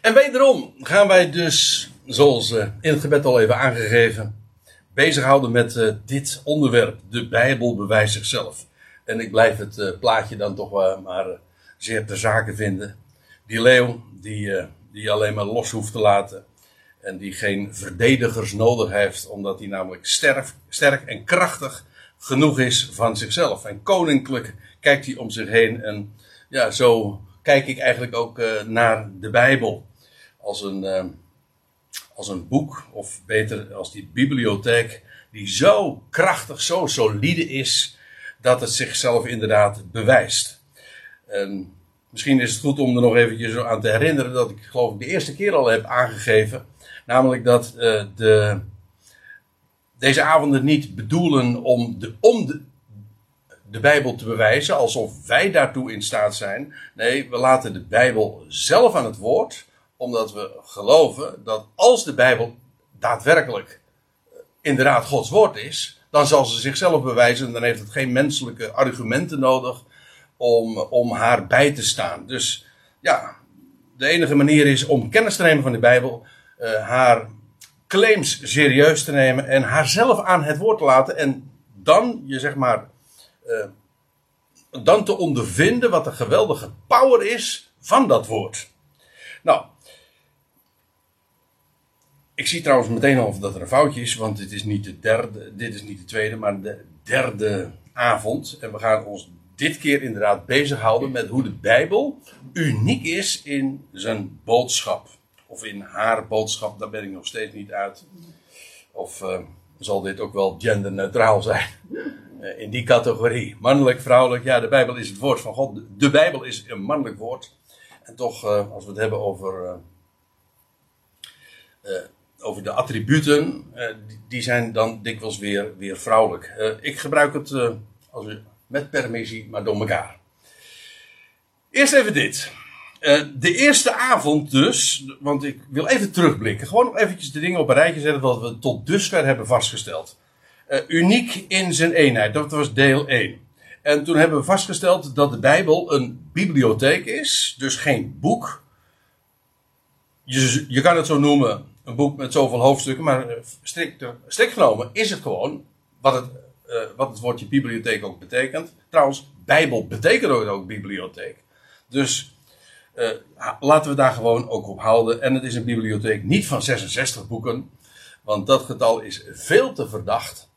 En wederom gaan wij dus, zoals uh, in het gebed al even aangegeven, bezighouden met uh, dit onderwerp. De Bijbel bewijst zichzelf. En ik blijf het uh, plaatje dan toch maar zeer ter zake vinden. Die leeuw, die, die alleen maar los hoeft te laten. En die geen verdedigers nodig heeft, omdat hij namelijk sterk, sterk en krachtig genoeg is van zichzelf. En koninklijk kijkt hij om zich heen. En ja, zo kijk ik eigenlijk ook uh, naar de Bijbel. Als een, uh, als een boek, of beter als die bibliotheek, die zo krachtig, zo solide is, dat het zichzelf inderdaad bewijst. En misschien is het goed om er nog eventjes aan te herinneren dat ik geloof ik de eerste keer al heb aangegeven. Namelijk dat uh, de, deze avonden niet bedoelen om de, om de, de Bijbel te bewijzen, alsof wij daartoe in staat zijn. Nee, we laten de Bijbel zelf aan het woord, omdat we geloven dat als de Bijbel daadwerkelijk eh, inderdaad Gods woord is, dan zal ze zichzelf bewijzen en dan heeft het geen menselijke argumenten nodig om, om haar bij te staan. Dus ja, de enige manier is om kennis te nemen van de Bijbel, uh, haar claims serieus te nemen en haarzelf aan het woord te laten en dan je zeg maar uh, dan te ondervinden wat de geweldige power is van dat woord. Nou, ik zie trouwens meteen al dat er een foutje is, want dit is niet de derde, dit is niet de tweede, maar de derde avond. En we gaan ons dit keer inderdaad bezighouden met hoe de Bijbel uniek is in zijn boodschap. Of in haar boodschap, daar ben ik nog steeds niet uit. Of uh, zal dit ook wel genderneutraal zijn? Uh, in die categorie. Mannelijk, vrouwelijk. Ja, de Bijbel is het woord van God. De Bijbel is een mannelijk woord. En toch, uh, als we het hebben over, over de attributen, die, zijn dan dikwijls weer, weer vrouwelijk. ik gebruik het als met permissie, maar door elkaar. Eerst even dit. Uh, de eerste avond dus, want ik wil even terugblikken. Gewoon eventjes de dingen op een rijtje zetten wat we tot dusver hebben vastgesteld. Uh, uniek in zijn eenheid, dat was deel 1. En toen hebben we vastgesteld dat de Bijbel een bibliotheek is, dus geen boek. Je, je kan het zo noemen, een boek met zoveel hoofdstukken, maar strikt, strikt genomen is het gewoon wat het, wat het woordje bibliotheek ook betekent. Trouwens, Bijbel betekent ook bibliotheek. Dus uh, laten we daar gewoon ook op houden. En het is een bibliotheek niet van 66 boeken, want dat getal is veel te verdacht.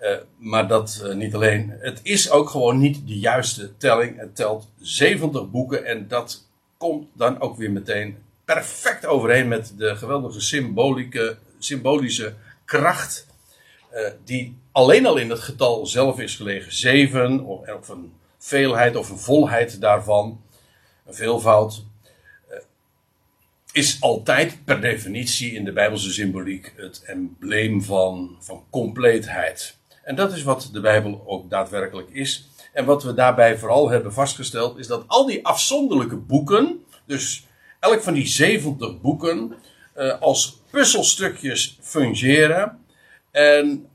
Uh, maar dat uh, niet alleen. Het is ook gewoon niet de juiste telling. Het telt 70 boeken en dat komt dan ook weer meteen perfect overeen met de geweldige symbolieke, symbolische kracht. die alleen al in het getal zelf is gelegen. Zeven, of, of een veelheid of een volheid daarvan veelvoud, uh, is altijd per definitie in de Bijbelse symboliek het embleem van, van compleetheid. En dat is wat de Bijbel ook daadwerkelijk is. En wat we daarbij vooral hebben vastgesteld, is dat al die afzonderlijke boeken, dus elk van die 70 boeken, uh, als puzzelstukjes fungeren en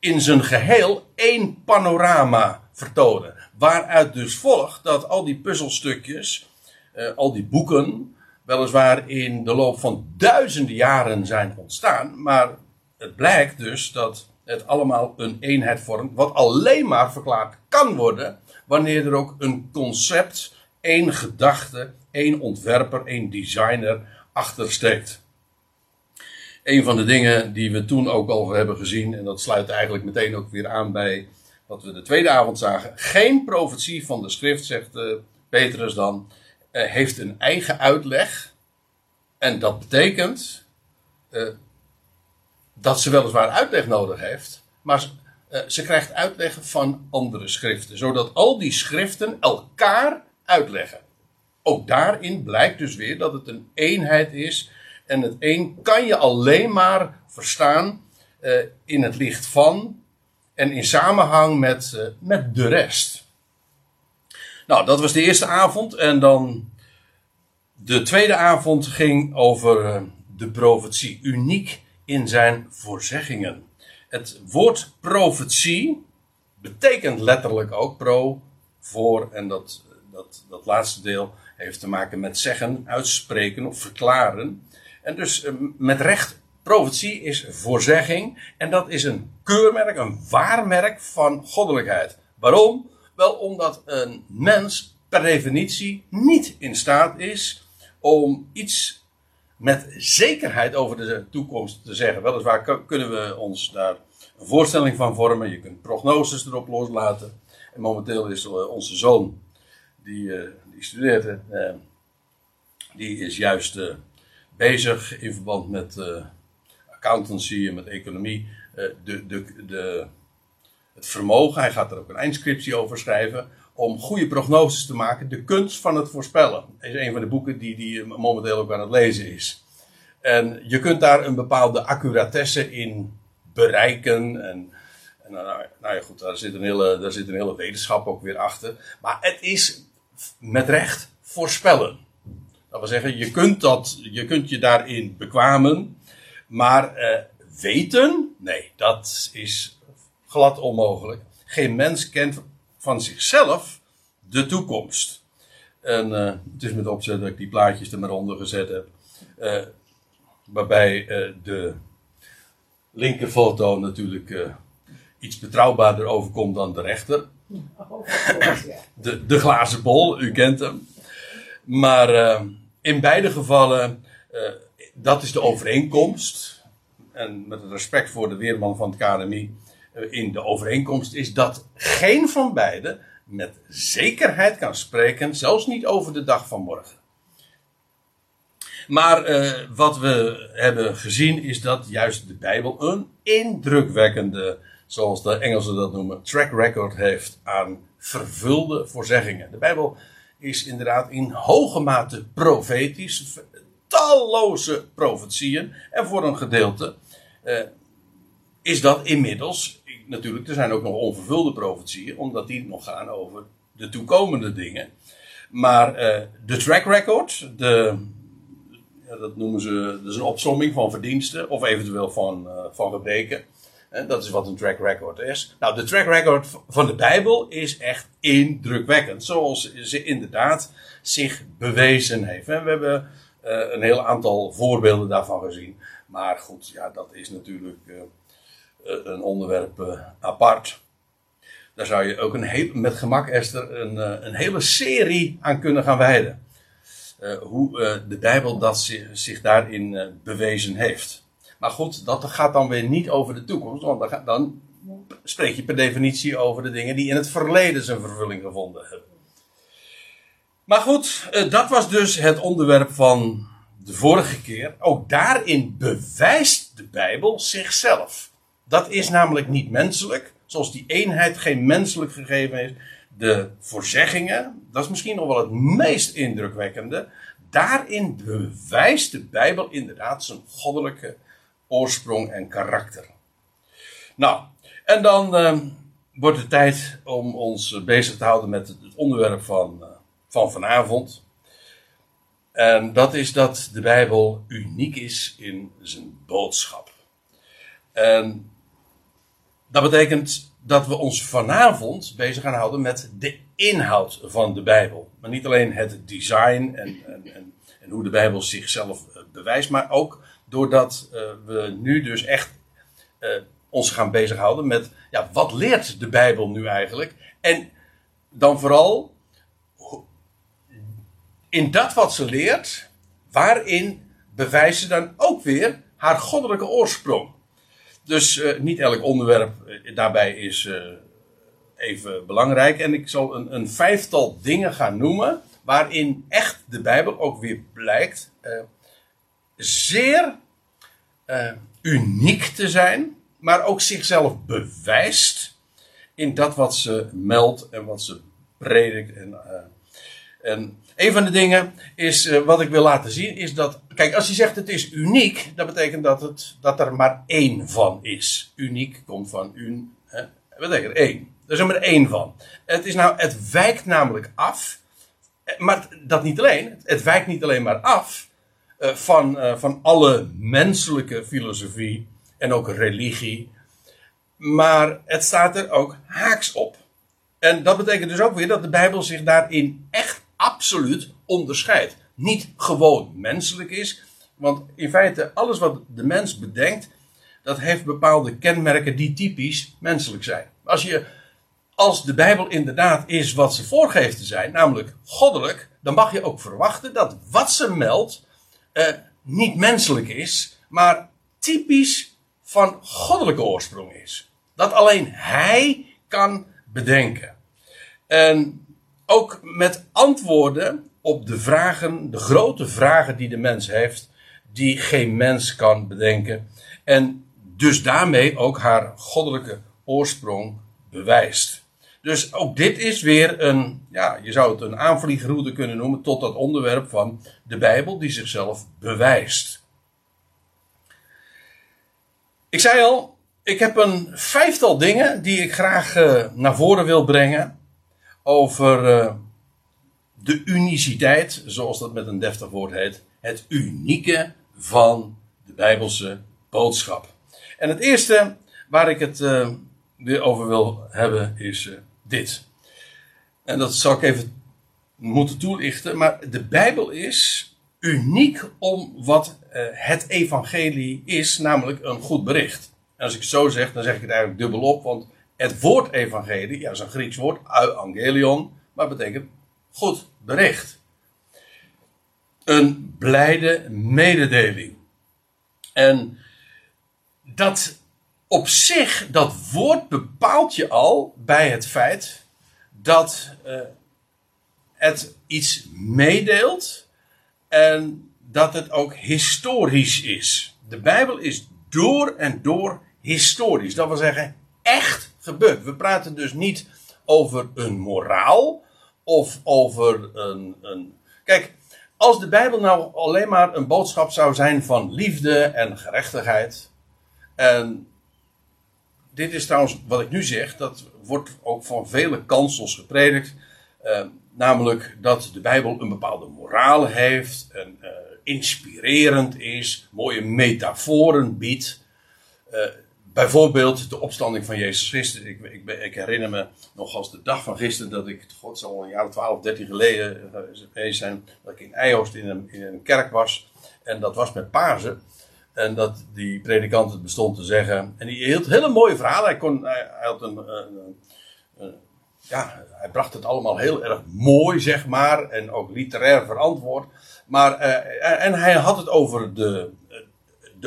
in zijn geheel één panorama vertonen. Waaruit dus volgt dat al die puzzelstukjes, uh, al die boeken, weliswaar in de loop van duizenden jaren zijn ontstaan. Maar het blijkt dus dat het allemaal een eenheid vormt, wat alleen maar verklaard kan worden wanneer er ook een concept, één gedachte, één ontwerper, één designer achter steekt. Een van de dingen die we toen ook al hebben gezien, en dat sluit eigenlijk meteen ook weer aan bij wat we de tweede avond zagen. Geen profetie van de schrift, zegt uh, Petrus dan, uh, heeft een eigen uitleg. En dat betekent uh, dat ze weliswaar uitleg nodig heeft, maar ze krijgt uitleg van andere schriften, zodat al die schriften elkaar uitleggen. Ook daarin blijkt dus weer dat het een eenheid is. En het een kan je alleen maar verstaan in het licht van en in samenhang met, uh, met de rest. Nou, dat was de eerste avond. En dan de tweede avond ging over uh, de profetie. Uniek in zijn voorzeggingen. Het woord profetie betekent letterlijk ook pro, voor. En dat, dat, dat laatste deel heeft te maken met zeggen, uitspreken of verklaren. En dus eh, met recht, profetie is voorzegging. En dat is een keurmerk, een waarmerk van goddelijkheid. Waarom? Wel omdat een mens per definitie niet in staat is om iets met zekerheid over de toekomst te zeggen. Weliswaar kunnen we ons daar een voorstelling van vormen. Je kunt prognoses erop loslaten. En momenteel is eh, onze zoon, die, eh, die studeert, uh, die is juist bezig in verband met accountancy en met economie. de, de, de, het vermogen, hij gaat er ook een eindscriptie over schrijven, om goede prognoses te maken. De kunst van het voorspellen. Is een van de boeken die hij momenteel ook aan het lezen is. En je kunt daar een bepaalde accuratesse in bereiken. En, en nou, nou, ja, goed, daar zit, een hele, daar zit een hele wetenschap ook weer achter. Maar het is met recht voorspellen. Dat wil zeggen, je kunt, dat, je, kunt je daarin bekwamen. Maar eh, weten, nee, dat is glad onmogelijk. Geen mens kent van zichzelf de toekomst. En uh, het is met opzet dat ik die plaatjes er maar onder gezet heb. Uh, waarbij de linkerfoto natuurlijk iets betrouwbaarder overkomt dan de rechter. De, de glazen bol, u kent hem. Maar in beide gevallen, dat is de overeenkomst. En met respect voor de weerman van het KNMI, in de overeenkomst is dat geen van beiden met zekerheid kan spreken, zelfs niet over de dag van morgen. Maar uh, wat we hebben gezien is dat juist de Bijbel een indrukwekkende, zoals de Engelsen dat noemen, track record heeft aan vervulde voorzeggingen. De Bijbel is inderdaad in hoge mate profetisch, talloze profetieën. En voor een gedeelte uh, is dat inmiddels, natuurlijk, er zijn ook nog onvervulde profetieën, omdat die nog gaan over de toekomende dingen. Maar uh, de track record, de, dat noemen ze, dat is een opsomming van verdiensten of eventueel van, uh, van gebreken. En dat is wat een track record is. Nou, de track record van de Bijbel is echt indrukwekkend. Zoals ze inderdaad zich bewezen heeft. En we hebben een heel aantal voorbeelden daarvan gezien. Maar goed, ja, dat is natuurlijk uh, een onderwerp apart. Daar zou je ook een met gemak, Esther, een, een hele serie aan kunnen gaan wijden. Hoe de Bijbel dat zich, daarin bewezen heeft. Maar goed, dat gaat dan weer niet over de toekomst, want dan, dan, spreek je per definitie over de dingen die in het verleden zijn vervulling gevonden hebben. Maar goed, dat was dus het onderwerp van de vorige keer. Ook daarin bewijst de Bijbel zichzelf. Dat is namelijk niet menselijk, zoals die eenheid geen menselijk gegeven is de voorzeggingen, dat is misschien nog wel het meest indrukwekkende. Daarin bewijst de Bijbel inderdaad zijn goddelijke oorsprong en karakter. Nou, en dan uh, wordt het tijd om ons bezig te houden met het onderwerp van, uh, van vanavond. En dat is dat de Bijbel uniek is in zijn boodschap. En dat betekent dat we ons vanavond bezig gaan houden met de inhoud van de Bijbel. Maar niet alleen het design en, en, en, en hoe de Bijbel zichzelf eh, bewijst, maar ook doordat uh, we nu dus echt uh, ons gaan bezighouden met, ja, wat leert de Bijbel nu eigenlijk? En dan vooral in dat wat ze leert, waarin bewijst ze dan ook weer haar goddelijke oorsprong. Dus uh, niet elk onderwerp uh, daarbij is uh, even belangrijk. En ik zal een, een, vijftal dingen gaan noemen. waarin echt de Bijbel ook weer blijkt. zeer uniek te zijn. maar ook zichzelf bewijst. in dat wat ze meldt en wat ze predikt. En, en een van de dingen is, uh, wat ik wil laten zien, is dat. Kijk, als je zegt het is uniek, dat betekent dat, het, dat er maar één van is. Uniek komt van un. Hè, betekent één. Er is er maar één van. Het, is nou, het wijkt namelijk af. Eh, maar dat niet alleen. Het wijkt niet alleen maar af uh, van, van alle menselijke filosofie en ook religie. Maar het staat er ook haaks op. En dat betekent dus ook weer dat de Bijbel zich daarin echt absoluut onderscheidt. Niet gewoon menselijk is, want in feite alles wat de mens bedenkt, dat heeft bepaalde kenmerken die typisch menselijk zijn. Als, je, als de Bijbel inderdaad is wat ze voorgeeft te zijn, namelijk goddelijk, dan mag je ook verwachten dat wat ze meldt eh, niet menselijk is, maar typisch van goddelijke oorsprong is. Dat alleen Hij kan bedenken. En ook met antwoorden op de vragen, de grote vragen die de mens heeft, die geen mens kan bedenken. En dus daarmee ook haar goddelijke oorsprong bewijst. Dus ook dit is weer een, ja, je zou het een aanvliegroute kunnen noemen tot dat onderwerp van de Bijbel die zichzelf bewijst. Ik zei al, ik heb een vijftal dingen die ik graag uh, naar voren wil brengen over uh, de uniciteit, zoals dat met een deftig woord heet, het unieke van de Bijbelse boodschap. En het eerste waar ik het uh, weer over wil hebben is dit. En dat zal ik even moeten toelichten, maar de Bijbel is uniek om wat het evangelie is, namelijk een goed bericht. En als ik het zo zeg, dan zeg ik het eigenlijk dubbel op, want het woord evangelie, ja, is een Grieks woord, evangelion, maar betekent goed bericht. Een blijde mededeling. En dat op zich, dat woord bepaalt je al bij het feit dat uh, het iets meedeelt en dat het ook historisch is. De Bijbel is door en door historisch. Dat wil zeggen, echt gebeurd. We praten dus niet over een moraal of over een, een. Kijk, als de Bijbel nou alleen maar een boodschap zou zijn van liefde en gerechtigheid. En dit is trouwens wat ik nu zeg, dat wordt ook van vele kansels gepredikt. Uh, namelijk dat de Bijbel een bepaalde moraal heeft en uh, inspirerend is, mooie metaforen biedt. Uh, bijvoorbeeld de opstanding van Jezus Christus. Ik, ik, ik, herinner me nog als de dag van gisteren dat ik, god zal een jaar of 12, 13 geleden geweest zijn, dat ik in Eijoost in een, in een kerk was. En dat was met Pasen. En dat die predikant het bestond te zeggen. En die hield hele mooie verhalen. Hij, kon, hij, had een, een, een, ja, hij bracht het allemaal heel erg mooi, zeg maar. En ook literair verantwoord. Maar, uh, en hij had het over de,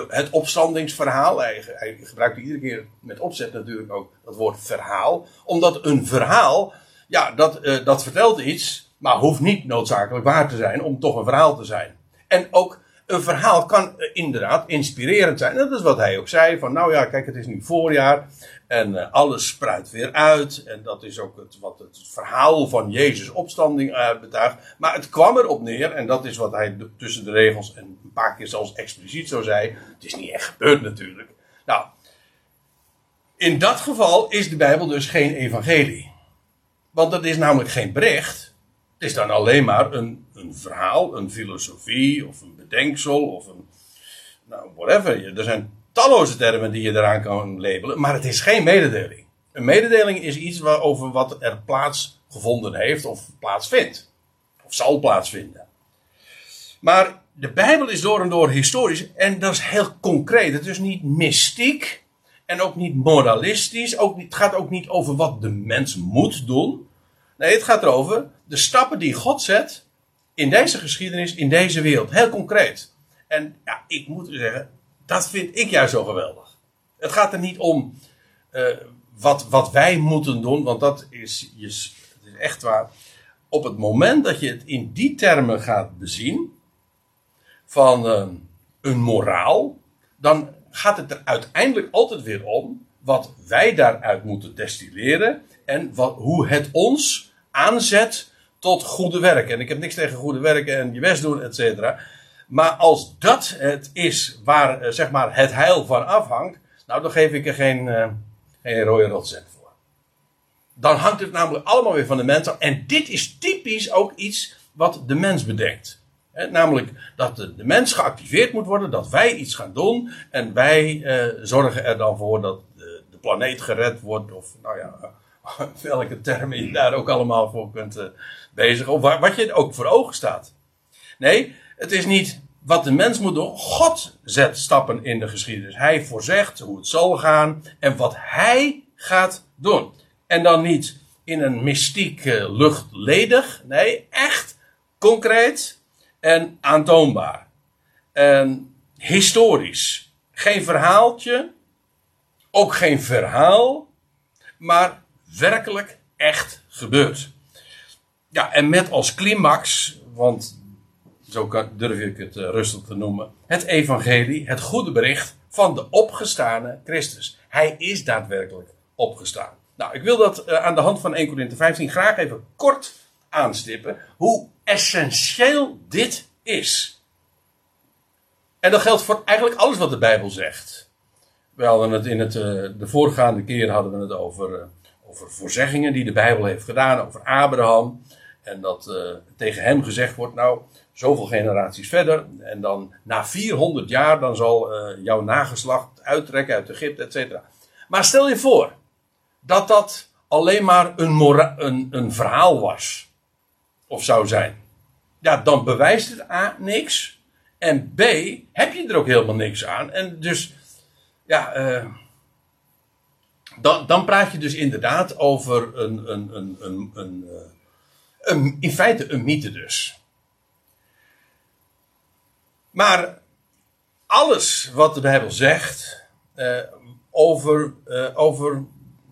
het opstandingsverhaal. Hij, hij gebruikte iedere keer met opzet natuurlijk ook het woord verhaal. Omdat een verhaal, ja, dat, uh, dat vertelt iets. Maar hoeft niet noodzakelijk waar te zijn om toch een verhaal te zijn. En ook een verhaal kan inderdaad inspirerend zijn. Dat is wat hij ook zei: van nou ja, kijk, het is nu voorjaar. En uh, alles spruit weer uit. En dat is ook het, wat het verhaal van Jezus' opstanding uh. Maar het kwam erop neer, en dat is wat hij tussen de regels en een paar keer zelfs expliciet zo zei. Het is niet echt gebeurd natuurlijk. Nou, in dat geval is de Bijbel dus geen evangelie. Want dat is namelijk geen bericht. Het is dan alleen maar een, een verhaal, een filosofie of een bedenksel of een. Nou, whatever. Er zijn talloze termen die je eraan kan labelen, maar het is geen mededeling. Een mededeling is iets over wat er plaatsgevonden heeft of plaatsvindt. Of zal plaatsvinden. Maar de Bijbel is door en door historisch en dat is heel concreet. Het is niet mystiek en ook niet moralistisch. Ook het gaat ook niet over wat de mens moet doen. Nee, het gaat erover de stappen die God zet in deze geschiedenis, in deze wereld. Heel concreet. En ja, ik moet zeggen, dat vind ik juist zo geweldig. Het gaat er niet om uh, wat, wat wij moeten doen, want dat is, het is echt waar. Op het moment dat je het in die termen gaat bezien, van uh, een moraal, dan gaat het er uiteindelijk altijd weer om wat wij daaruit moeten destilleren en wat, hoe het ons aanzet tot goede werken. En ik heb niks tegen goede werken en je best doen, et cetera. Maar als dat het is waar eh, zeg maar, het heil van afhangt, nou dan geef ik er geen, uh, geen rode rotzet voor. Dan hangt het namelijk allemaal weer van de mens af. En dit is typisch ook iets wat de mens bedenkt. Namelijk dat de, mens geactiveerd moet worden, dat wij iets gaan doen. En wij uh, zorgen er dan voor dat de, de, planeet gered wordt. Of nou ja, welke termen je daar ook allemaal voor kunt uh, bezig. Of wat je ook voor ogen staat. Nee, het is niet wat de mens moet doen. God zet stappen in de geschiedenis. Hij voorzegt hoe het zal gaan en wat hij gaat doen. En dan niet in een mystiek luchtledig. Nee, echt concreet en aantoonbaar. En historisch. Geen verhaaltje. Ook geen verhaal. Maar werkelijk echt gebeurd. Ja, en met als climax, want zo durf ik het uh, rustig te noemen, het evangelie, het goede bericht van de opgestane Christus. Hij is daadwerkelijk opgestaan. Nou, ik wil dat uh, aan de hand van 1 Corinthië 15 graag even kort aanstippen, hoe essentieel dit is. En dat geldt voor eigenlijk alles wat de Bijbel zegt. We hadden het in het, uh, de voorgaande keer hadden we het over over voorzeggingen die de Bijbel heeft gedaan over Abraham. En dat tegen hem gezegd wordt, nou, zoveel generaties verder. En dan na 400 jaar, dan zal uh, jouw nageslacht uittrekken uit Egypte, et cetera. Maar stel je voor dat dat alleen maar een, een, een verhaal was. Of zou zijn. Ja, dan bewijst het A niks. En B, heb je er ook helemaal niks aan. En dus, ja, uh, dan, dan praat je dus inderdaad over een, een, een, een, een, eh, een in feite een mythe dus. Maar alles wat de Bijbel zegt uh, over, uh, over,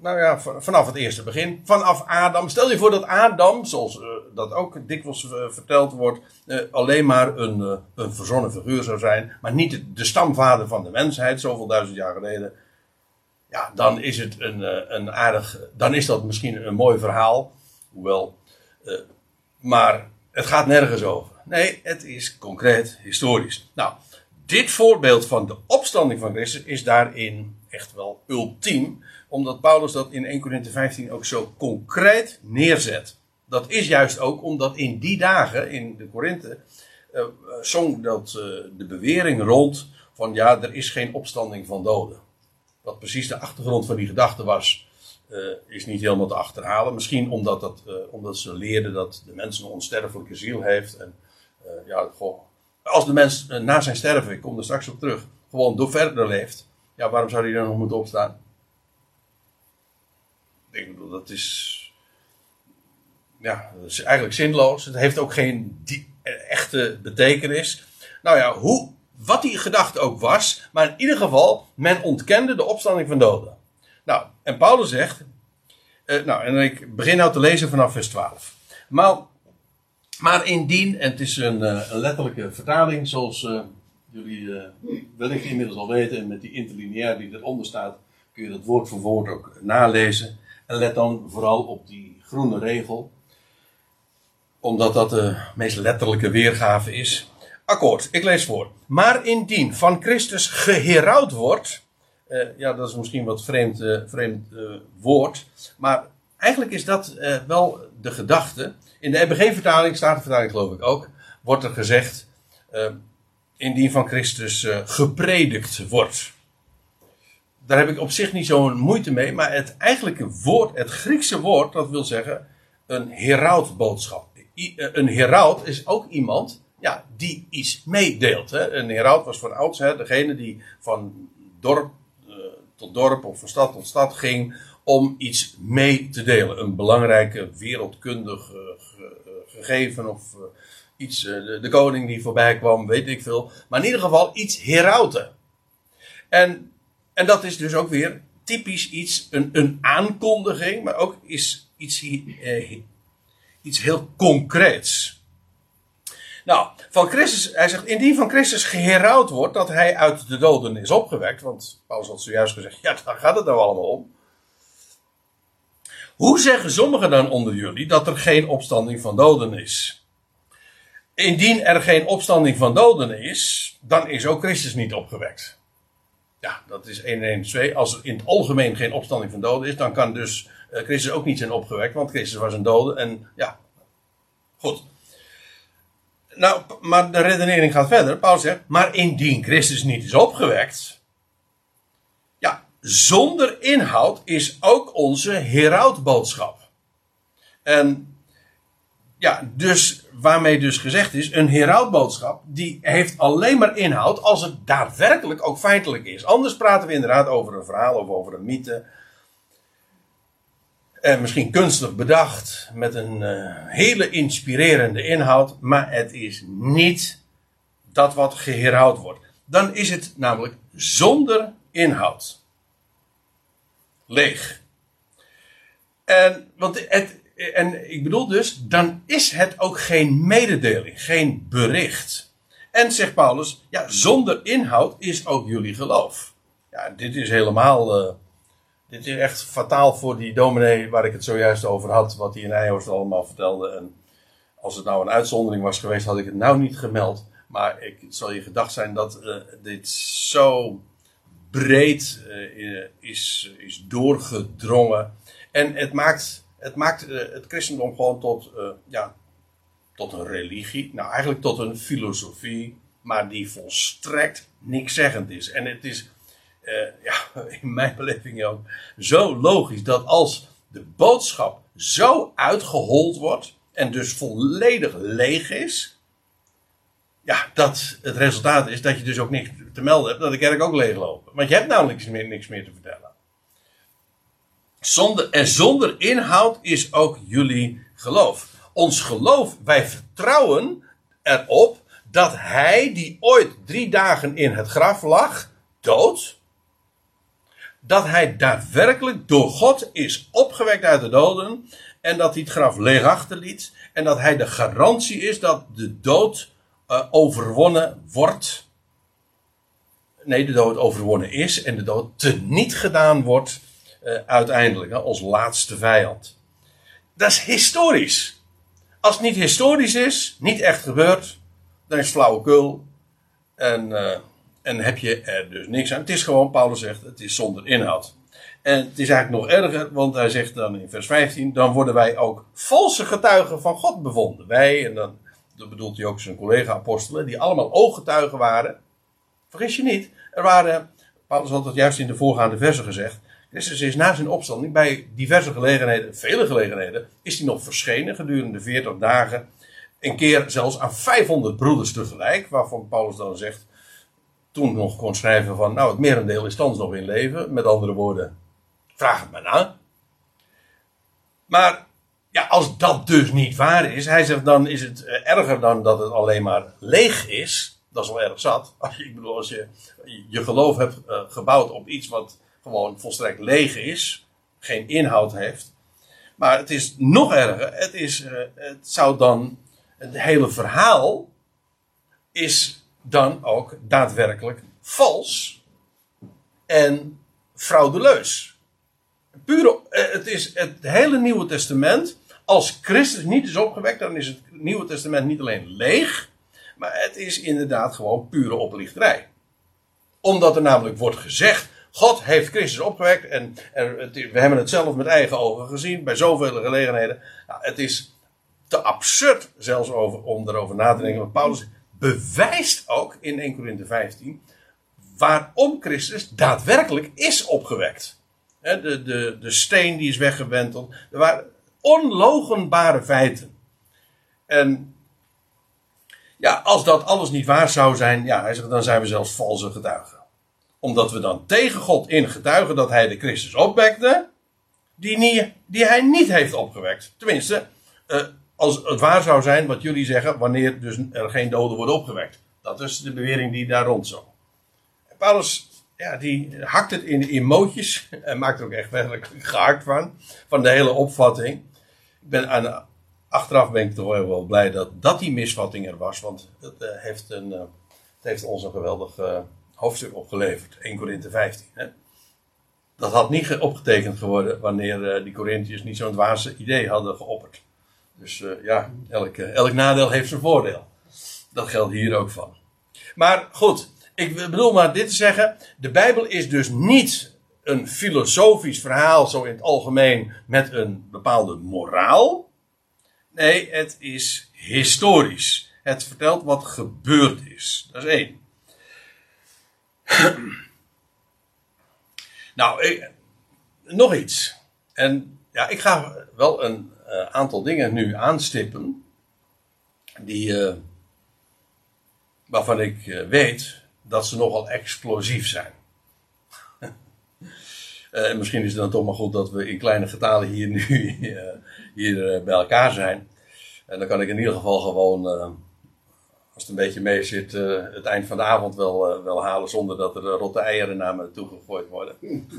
nou ja, vanaf het eerste begin, vanaf Adam. Stel je voor dat Adam, zoals uh, dat ook dikwijls verteld wordt, alleen maar een, een verzonnen figuur zou zijn, maar niet de, de stamvader van de mensheid, zoveel duizend jaar geleden ja, dan is het een, eh, een aardig. Dan is dat misschien een mooi verhaal. Hoewel. Maar het gaat nergens over. Nee, het is concreet historisch. Nou, dit voorbeeld van de opstanding van Christus is daarin echt wel ultiem. Omdat Paulus dat in 1 Corinthië 15 ook zo concreet neerzet. Dat is juist ook omdat in die dagen in de Korinthe uh, zong dat uh, de bewering rond van ja, er is geen opstanding van doden. Wat precies de achtergrond van die gedachte was, uh, is niet helemaal te achterhalen. Misschien omdat, dat, uh, omdat ze leerden dat de mens een onsterfelijke ziel heeft. En uh, ja, goh, als de mens na zijn sterven, ik kom er straks op terug, gewoon door verder leeft. Ja, waarom zou hij dan nog moeten opstaan? Ik bedoel, dat is. Ja, dat is eigenlijk zinloos. Het heeft ook geen die, echte betekenis. Nou ja, hoe wat die gedachte ook was, maar in ieder geval, men ontkende de opstanding van doden. Nou, en Paulus zegt, uh, nou, en ik begin nou te lezen vanaf vers 12. Maar, maar indien, en het is een, uh, een letterlijke vertaling, zoals uh, jullie wellicht inmiddels al weten, en met die interlineair die eronder staat, kun je dat woord voor woord ook nalezen. En let dan vooral op die groene regel, omdat dat de meest letterlijke weergave is. Akkoord, ik lees voor. Maar indien van Christus geherouwd wordt. Uh, ja, dat is misschien wat vreemd, uh, vreemd uh, woord. Maar eigenlijk is dat wel de gedachte. In de EBG-vertaling, staat de vertaling geloof ik ook. Wordt er gezegd. indien van Christus gepredikt wordt. Daar heb ik op zich niet zo'n moeite mee. Maar het eigenlijke woord, het Griekse woord, dat wil zeggen. Een herautboodschap. Een heraut is ook iemand ja, die iets meedeelt. Hè. Een heraut was van oudsher degene die van dorp tot dorp of van stad tot stad ging om iets mee te delen. Een belangrijke wereldkundig uh, ge, gegeven of uh, iets, de, de, koning die voorbij kwam, weet ik veel. Maar in ieder geval iets herauten. En, en dat is dus ook weer typisch iets, een, een aankondiging, maar ook is iets, iets heel concreets. Nou, van Christus, hij zegt, indien van Christus geherouwd wordt dat hij uit de doden is opgewekt, want Paulus had zojuist gezegd, ja, daar gaat het nou allemaal om. Hoe zeggen sommigen dan onder jullie dat er geen opstanding van doden is? Indien er geen opstanding van doden is, dan is ook Christus niet opgewekt. Ja, dat is 1 1 2. Als er in het algemeen geen opstanding van doden is, dan kan dus uh, Christus ook niet zijn opgewekt, want Christus was een dode en ja, goed. Nou, maar de redenering gaat verder. Paulus zegt, maar indien Christus niet is opgewekt. Ja, zonder inhoud is ook onze herautboodschap. En ja, dus waarmee dus gezegd is, een herautboodschap die heeft alleen maar inhoud als het daadwerkelijk ook feitelijk is. Anders praten we inderdaad over een verhaal of over een mythe. En misschien kunstig bedacht, met een uh, hele inspirerende inhoud, maar het is niet dat wat geherhoud wordt. Dan is het namelijk zonder inhoud. Leeg. En, want het, en ik bedoel dus, dan is het ook geen mededeling, geen bericht. En zegt Paulus, ja, zonder inhoud is ook jullie geloof. Ja, dit is helemaal, uh, dit is echt fataal voor die dominee waar ik het zojuist over had, wat hij in Eijhorst allemaal vertelde. En als het nou een uitzondering was geweest, had ik het nou niet gemeld. Maar ik, zal je gedacht zijn dat uh, dit zo breed uh, is, is doorgedrongen. En het maakt het maakt uh, het christendom gewoon tot, ja, tot een religie. Nou, eigenlijk tot een filosofie. Maar die volstrekt niks zeggend is. En het is, ja, in mijn beleving ook, zo logisch dat als de boodschap zo uitgehold wordt. En dus volledig leeg is. Ja, dat het resultaat is dat je dus ook niks te melden hebt. Dat de kerk ook leeglopen. Want je hebt namelijk niks meer, niks meer te vertellen. Zonder, en zonder inhoud is ook jullie geloof. Ons geloof, wij vertrouwen erop dat hij die ooit drie dagen in het graf lag, dood, dat hij daadwerkelijk door God is opgewekt uit de doden en dat hij het graf leeg achterliet en dat hij de garantie is dat de dood uh, overwonnen wordt. Nee, de dood overwonnen is en de dood teniet gedaan wordt uh, uiteindelijk, als laatste vijand. Dat is historisch. Als het niet historisch is, niet echt gebeurd, dan is het flauwekul. En, uh, en heb je er dus niks aan. Het is gewoon, Paulus zegt, het is zonder inhoud. En het is eigenlijk nog erger, want hij zegt dan in vers 15: dan worden wij ook valse getuigen van God bevonden. Wij, en dan, dat bedoelt hij ook zijn collega-apostelen, die allemaal ooggetuigen waren. Vergis je niet, er waren, Paulus had het juist in de voorgaande versen gezegd, Christus is na zijn opstanding bij diverse gelegenheden, vele gelegenheden, is hij nog verschenen gedurende 40 dagen. Een keer zelfs aan 500 broeders tegelijk, waarvan Paulus dan zegt, toen nog kon schrijven van, nou het merendeel is thans nog in leven. Met andere woorden, vraag het maar na. Maar ja, als dat dus niet waar is, hij zegt dan is het eh, erger dan dat het alleen maar leeg is. Dat is wel erg zat. Als je, ik bedoel, als je je geloof hebt uh, gebouwd op iets wat gewoon volstrekt leeg is, geen inhoud heeft. Maar het is nog erger. Het, is, uh, het zou dan. Het hele verhaal is dan ook daadwerkelijk vals en fraudeleus. Pure, uh, het is het hele Nieuwe Testament. Als Christus niet is opgewekt, dan is het Nieuwe Testament niet alleen leeg, maar het is inderdaad gewoon pure oplichterij. Omdat er namelijk wordt gezegd God heeft Christus opgewekt en, we hebben het zelf met eigen ogen gezien bij zoveel gelegenheden. Nou, het is te absurd zelfs over, om erover na te denken. Want Paulus bewijst ook in 1 Corinthië 15 waarom Christus daadwerkelijk is opgewekt. de, de, de steen die is weggewenteld. Er waren onlogenbare feiten. En ja, als dat alles niet waar zou zijn, ja, hij zegt, dan zijn we zelfs valse getuigen omdat we dan tegen God in getuigen dat hij de Christus opwekte, die, niet, die hij niet heeft opgewekt. Tenminste, uh, als het waar zou zijn wat jullie zeggen, wanneer dus er geen doden worden opgewekt. Dat is de bewering die daar rond zo. Paulus, ja, die hakt het in, in mootjes en maakt er ook echt werkelijk gehakt van, van de hele opvatting. Ik ben aan, achteraf ben ik toch wel blij dat, dat die misvatting er was, want het, uh, heeft, een, uh, het heeft ons een geweldig hoofdstuk opgeleverd, 1 Korinthe 15. Hè? Dat had niet opgetekend geworden wanneer die Corinthiërs niet zo'n dwaze idee hadden geopperd. Dus uh, ja, elk, uh, elk nadeel heeft zijn voordeel. Dat geldt hier ook van. Maar goed, ik bedoel maar dit te zeggen. De Bijbel is dus niet een filosofisch verhaal, zo in het algemeen, met een bepaalde moraal. Nee, het is historisch. Het vertelt wat gebeurd is. Dat is één. Nou, nog iets. En ja, ik ga wel een uh, aantal dingen nu aanstippen. Die, uh, waarvan ik uh, weet dat ze nogal explosief zijn. En misschien is het dan toch maar goed dat we in kleine getalen hier nu hier, bij elkaar zijn. En dan kan ik in ieder geval gewoon, als het een beetje mee zit, het eind van de avond wel, wel halen zonder dat er rotte eieren naar me toe gegooid worden.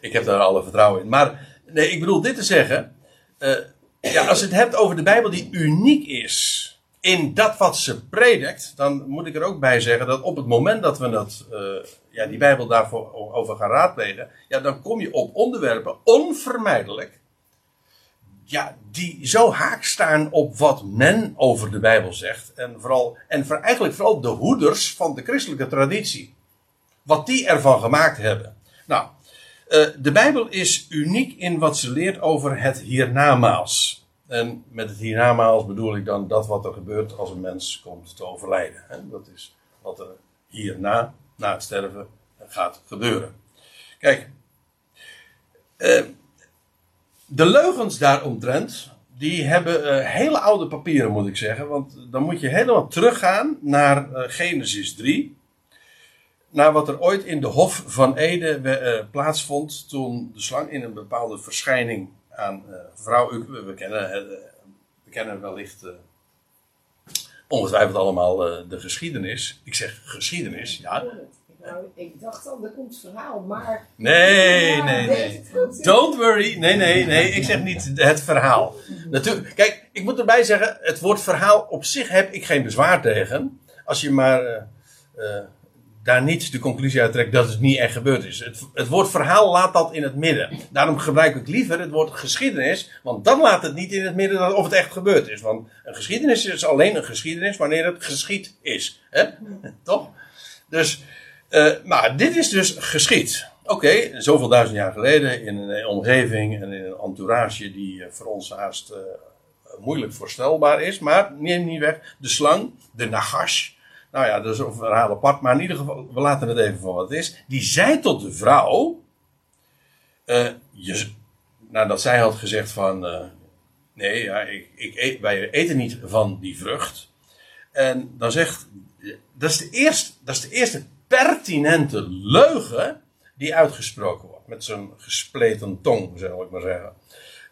ik heb daar alle vertrouwen in. Maar nee, ik bedoel dit te zeggen. Uh, ja, als je het hebt over de Bijbel die uniek is in dat wat ze predikt, dan moet ik er ook bij zeggen dat op het moment dat we dat, uh, ja, die Bijbel daarvoor over gaan raadplegen, ja, dan kom je op onderwerpen onvermijdelijk, ja, die zo haak staan op wat men over de Bijbel zegt. En, vooral, en eigenlijk vooral de hoeders van de christelijke traditie. Wat die ervan gemaakt hebben. Nou, uh, de Bijbel is uniek in wat ze leert over het hiernamaals. En met het hiernamaals bedoel ik dan dat wat er gebeurt als een mens komt te overlijden. Dat is wat er hierna, na het sterven, gaat gebeuren. Kijk, uh, de leugens daaromtrent, die hebben uh, hele oude papieren moet ik zeggen. Want dan moet je helemaal teruggaan naar Genesis 3 naar wat er ooit in de Hof van Ede uh, plaatsvond. toen de slang in een bepaalde verschijning aan uh, vrouw we, kennen, uh, we kennen wellicht ongetwijfeld allemaal de geschiedenis. Ik zeg geschiedenis, ja. Nou, ik dacht al, er komt verhaal, maar. Nee, nee, nee. Don't worry. Nee, nee, nee. Ik zeg niet het verhaal. Natuurlijk, kijk, ik moet erbij zeggen, het woord verhaal op zich heb ik geen bezwaar tegen. Als je maar daar niet de conclusie uit trekt dat het niet echt gebeurd is. Het, het woord verhaal laat dat in het midden. Daarom gebruik ik liever het woord geschiedenis, want dan laat het niet in het midden of het echt gebeurd is. Want een geschiedenis is alleen een geschiedenis wanneer het geschied is. Hè? Toch? Dus, uh, maar dit is dus geschied. Oké, zoveel duizend jaar geleden in een omgeving en in een entourage die voor ons haast moeilijk voorstelbaar is. Maar neem niet weg, de slang, de nagash, nou ja, dat is een verhaal apart. Maar in ieder geval, we laten het even voor wat het is. Die zei tot de vrouw. Uh, je, nadat zij had gezegd van. Uh, nee, ja, ik, ik eet, wij eten niet van die vrucht. En dan zegt. Dat is de eerste, dat is de eerste pertinente leugen. die uitgesproken wordt. Met zo'n gespleten tong, zal ik maar zeggen.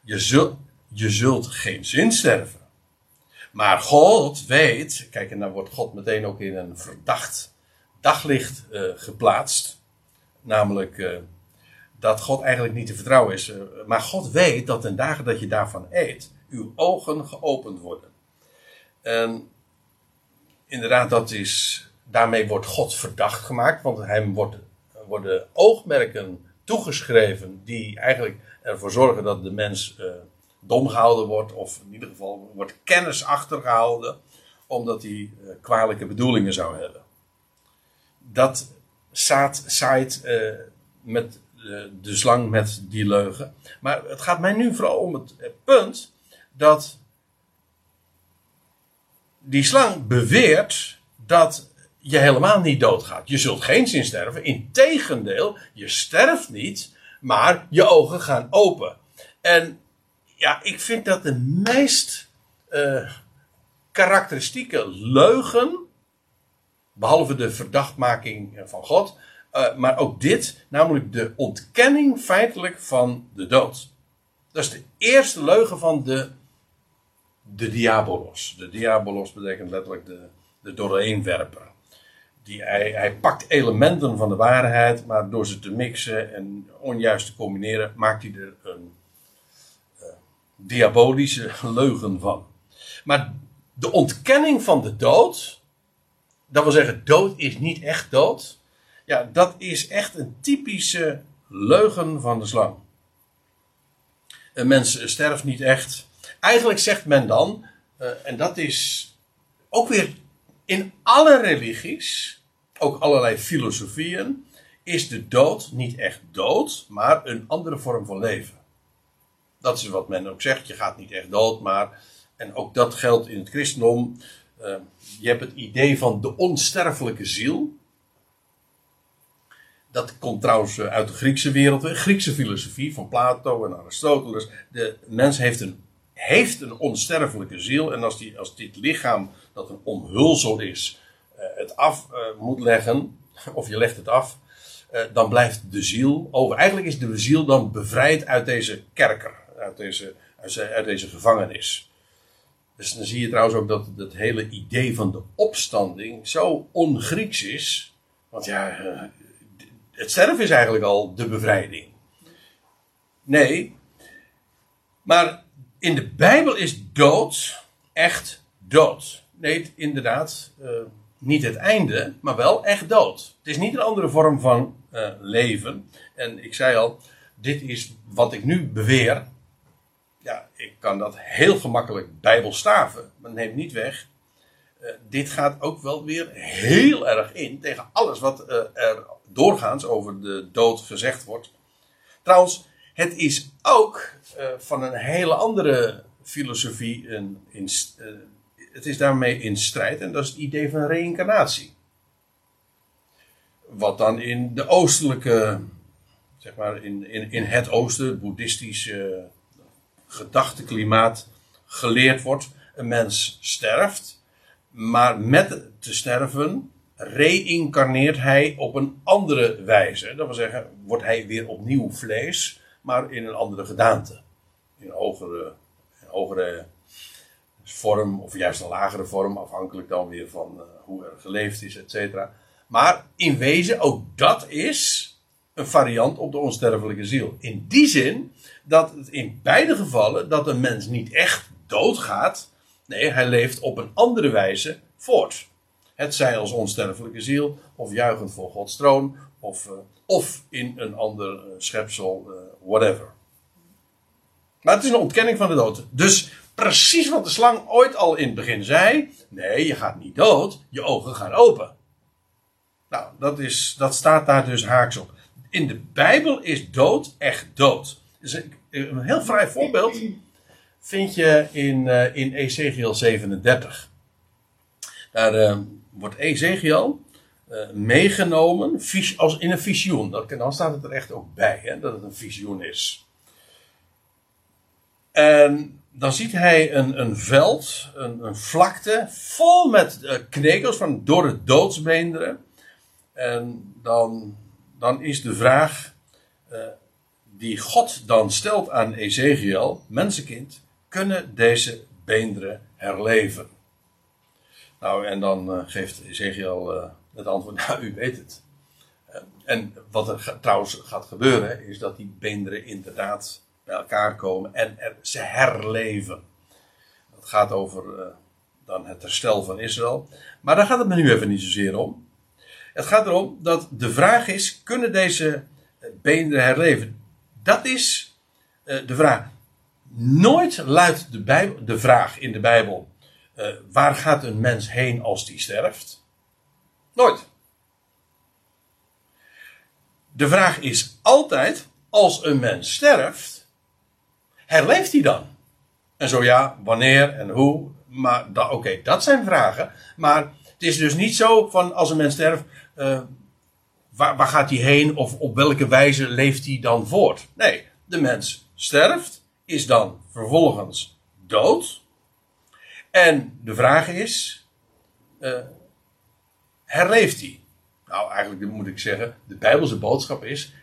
Je zult, je zult geen zin sterven. Maar God weet, kijk, en dan wordt God meteen ook in een verdacht daglicht uh, geplaatst. Namelijk uh, dat God eigenlijk niet te vertrouwen is. Uh, maar God weet dat ten dagen dat je daarvan eet, uw ogen geopend worden. En inderdaad, dat is, daarmee wordt God verdacht gemaakt, want hem wordt, worden oogmerken toegeschreven die eigenlijk ervoor zorgen dat de mens dom gehouden wordt, of in ieder geval wordt kennis achtergehouden, omdat hij uh, kwalijke bedoelingen zou hebben. Dat zaad, zaait uh, met de, de slang met die leugen. Maar het gaat mij nu vooral om het punt dat die slang beweert dat je helemaal niet doodgaat. Je zult geen zin sterven. Integendeel, je sterft niet, maar je ogen gaan open. En ja, ik vind dat de meest uh, karakteristieke leugen, behalve de verdachtmaking van God, uh, maar ook dit, namelijk de ontkenning feitelijk van de dood. Dat is de eerste leugen van de, de diabolos. De diabolos betekent letterlijk de, de doorheenwerper. Die, hij, hij pakt elementen van de waarheid, maar door ze te mixen en onjuist te combineren, maakt hij er een diabolische leugen van. Maar de ontkenning van de dood, dat wil zeggen, dood is niet echt dood. Ja, dat is echt een typische leugen van de slang. Een mens sterft niet echt. Eigenlijk zegt men dan, uh, en dat is ook weer in alle religies, ook allerlei filosofieën, is de dood niet echt dood, maar een andere vorm van leven. Dat is wat men ook zegt. Je gaat niet echt dood, maar. En ook dat geldt in het christendom. Uh, je hebt het idee van de onsterfelijke ziel. Dat komt trouwens eh, uit de Griekse wereld, de Griekse filosofie van Plato en Aristoteles. De mens heeft een, heeft een onsterfelijke ziel. En als, die, als dit lichaam, dat een omhulsel is, eh, het af eh, moet leggen, of je legt het af, dan blijft de ziel over. Eigenlijk is de ziel dan bevrijd uit deze kerker, uit deze, uit deze gevangenis. Dus dan zie je trouwens ook dat het hele idee van de opstanding zo ongrieks is. Want ja, het sterven is eigenlijk al de bevrijding. Nee, maar in de Bijbel is dood echt dood. Nee, inderdaad, uh, niet het einde, maar wel echt dood. Het is niet een andere vorm van uh, leven. En ik zei al, dit is wat ik nu beweer. Ja, ik kan dat heel gemakkelijk bijbelstaven, maar neemt niet weg. Uh, dit gaat ook wel weer heel erg in tegen alles wat er doorgaans over de dood gezegd wordt. Trouwens, het is ook uh, van een hele andere filosofie. Een, in, het is daarmee in strijd en dat is het idee van reïncarnatie. Wat dan in de oostelijke, zeg maar in, in, in het oosten, boeddhistische gedachteklimaat geleerd wordt. Een mens sterft, maar met te sterven reïncarneert hij op een andere wijze. Dat wil zeggen, wordt hij weer opnieuw vlees, maar in een andere gedaante. In een hogere, hogere vorm, of juist een lagere vorm, afhankelijk dan weer van uh, hoe er geleefd is, et. Maar in wezen, ook dat is een variant op de onsterfelijke ziel. In die zin dat in beide gevallen dat een mens niet echt doodgaat. Nee, hij leeft op een andere wijze voort. Het zij als onsterfelijke ziel, of juichend voor Gods troon, of, uh, of in een ander uh, schepsel, uh, whatever. Maar het is een ontkenning van de dood. Dus precies wat de slang ooit al in het begin zei: nee, je gaat niet dood, je ogen gaan open. Nou, dat, is, dat staat daar dus haaks op. In de Bijbel is dood echt dood. Dus een, een heel vrij voorbeeld vind je in, in Ezekiel 37. Daar wordt Ezekiel meegenomen als in een visioen. Dan staat het er echt ook bij hè, dat het een visioen is. En dan ziet hij een, een veld, een, een vlakte, vol met uh, knekels van het doodsbeenderen. En dan, dan is de vraag die God dan stelt aan Ezekiel, mensenkind, kunnen deze beenderen herleven? Nou, en dan uh, geeft Ezekiel uh, het antwoord, nou, u weet het. Uh, en wat er trouwens gaat gebeuren, is dat die beenderen inderdaad bij elkaar komen en ze herleven. Het gaat over dan het herstel van Israël. Maar daar gaat het me nu even niet zozeer om. Het gaat erom dat de vraag is, kunnen deze beenderen herleven? Dat is de vraag. Nooit luidt de, de vraag in de Bijbel uh, waar gaat een mens heen als die sterft? Nooit. De vraag is altijd: als een mens sterft, herleeft hij dan? En zo ja, wanneer en hoe? Maar oké, dat zijn vragen. Maar het is dus niet zo van als een mens sterft, uh, waar, gaat hij heen of op welke wijze leeft hij dan voort? Nee, de mens sterft, is dan vervolgens dood. En de vraag is: uh, herleeft hij? Nou, eigenlijk moet ik zeggen: de Bijbelse boodschap is: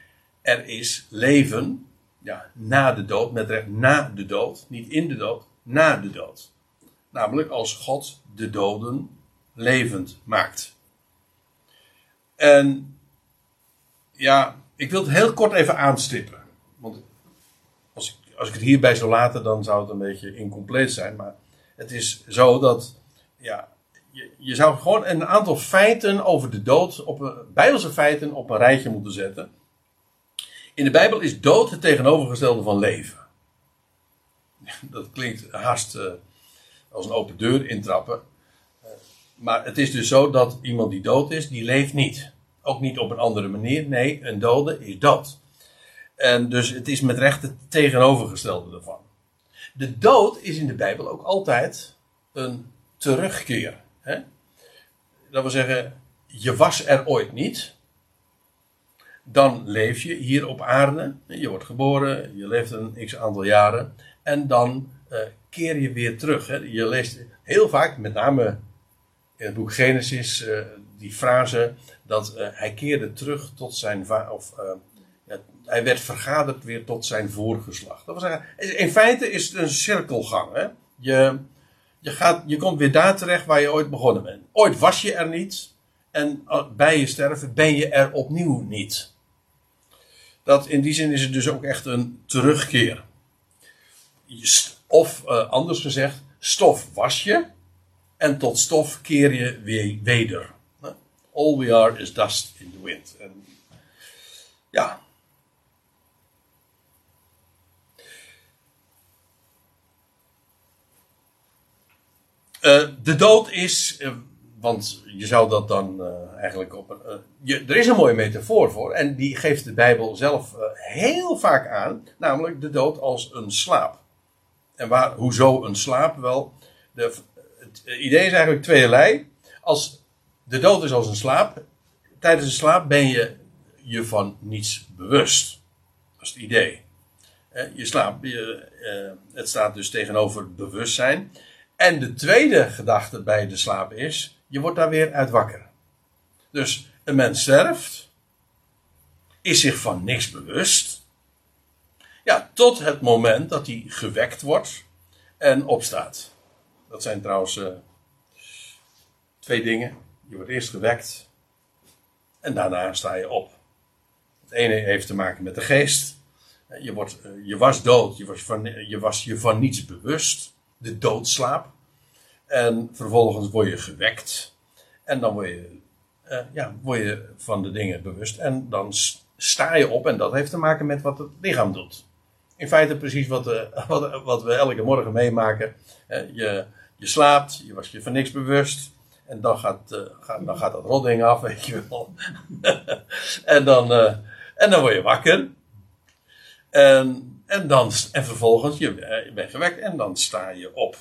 er is leven ja, na de dood, met recht na de dood, niet in de dood, na de dood. Namelijk als God de doden levend maakt. En ja, ik wil het heel kort even aanstippen. Want als ik, als ik het hierbij zou laten, dan zou het een beetje incompleet zijn. Maar het is zo dat, ja, je, je zou gewoon een aantal feiten over de dood, op bijbelse feiten, op een rijtje moeten zetten. In de Bijbel is dood het tegenovergestelde van leven. Dat klinkt haast uh, als een open deur intrappen. Uh, maar het is dus zo dat iemand die dood is, die leeft niet. Ook niet op een andere manier. Nee, een dode is dood. En dus het is met recht het tegenovergestelde ervan. De dood is in de Bijbel ook altijd een terugkeer. Hè? Dat wil zeggen, je was er ooit niet. dan leef je hier op aarde. Je wordt geboren, je leeft een x aantal jaren. En dan uh, keer je weer terug. Hè. Je leest heel vaak, met name in het boek Genesis, uh, die frase dat uh, hij keerde terug tot zijn. Of ja, hij werd vergaderd weer tot zijn voorgeslacht. Dat zeggen, in feite is het een cirkelgang. Hè. Je, je, gaat, je komt weer daar terecht waar je ooit begonnen bent. Ooit was je er niet. En bij je sterven ben je er opnieuw niet. Dat in die zin is het dus ook echt een terugkeer. Of anders gezegd, stof was je en tot stof keer je weer weder. All we are is dust in the wind. En ja. Uh, de dood is, uh, want je zou dat dan uh, eigenlijk op een. Je, er is een mooie metafoor voor. En die geeft de Bijbel zelf heel vaak aan. Namelijk de dood als een slaap. En waar, hoezo een slaap? Wel, de, het idee is eigenlijk tweeërlei. Als de dood is als een slaap. Tijdens een slaap ben je je van niets bewust. Dat is het idee. Je slaapt, je, het staat dus tegenover bewustzijn. En de tweede gedachte bij de slaap is je wordt daar weer uit wakker. Dus een mens sterft, is zich van niks bewust. Ja, tot het moment dat hij gewekt wordt en opstaat. Dat zijn trouwens uh, twee dingen. Je wordt eerst gewekt en daarna sta je op. Het ene heeft te maken met de geest. Je, wordt, uh, je was dood, je was, van, je was je van niets bewust. De doodslaap. En vervolgens word je gewekt. En dan word je, uh, ja, word je van de dingen bewust. En dan sta je op. En dat heeft te maken met wat het lichaam doet. In feite precies wat, uh, wat, wat we elke morgen meemaken. Je, je slaapt, je was je van niks bewust. En dan gaat, gaat, dan gaat dat rotding af, weet je wel. en, dan, en dan word je wakker. En, en, dan, en vervolgens, je, je bent gewekt en dan sta je op.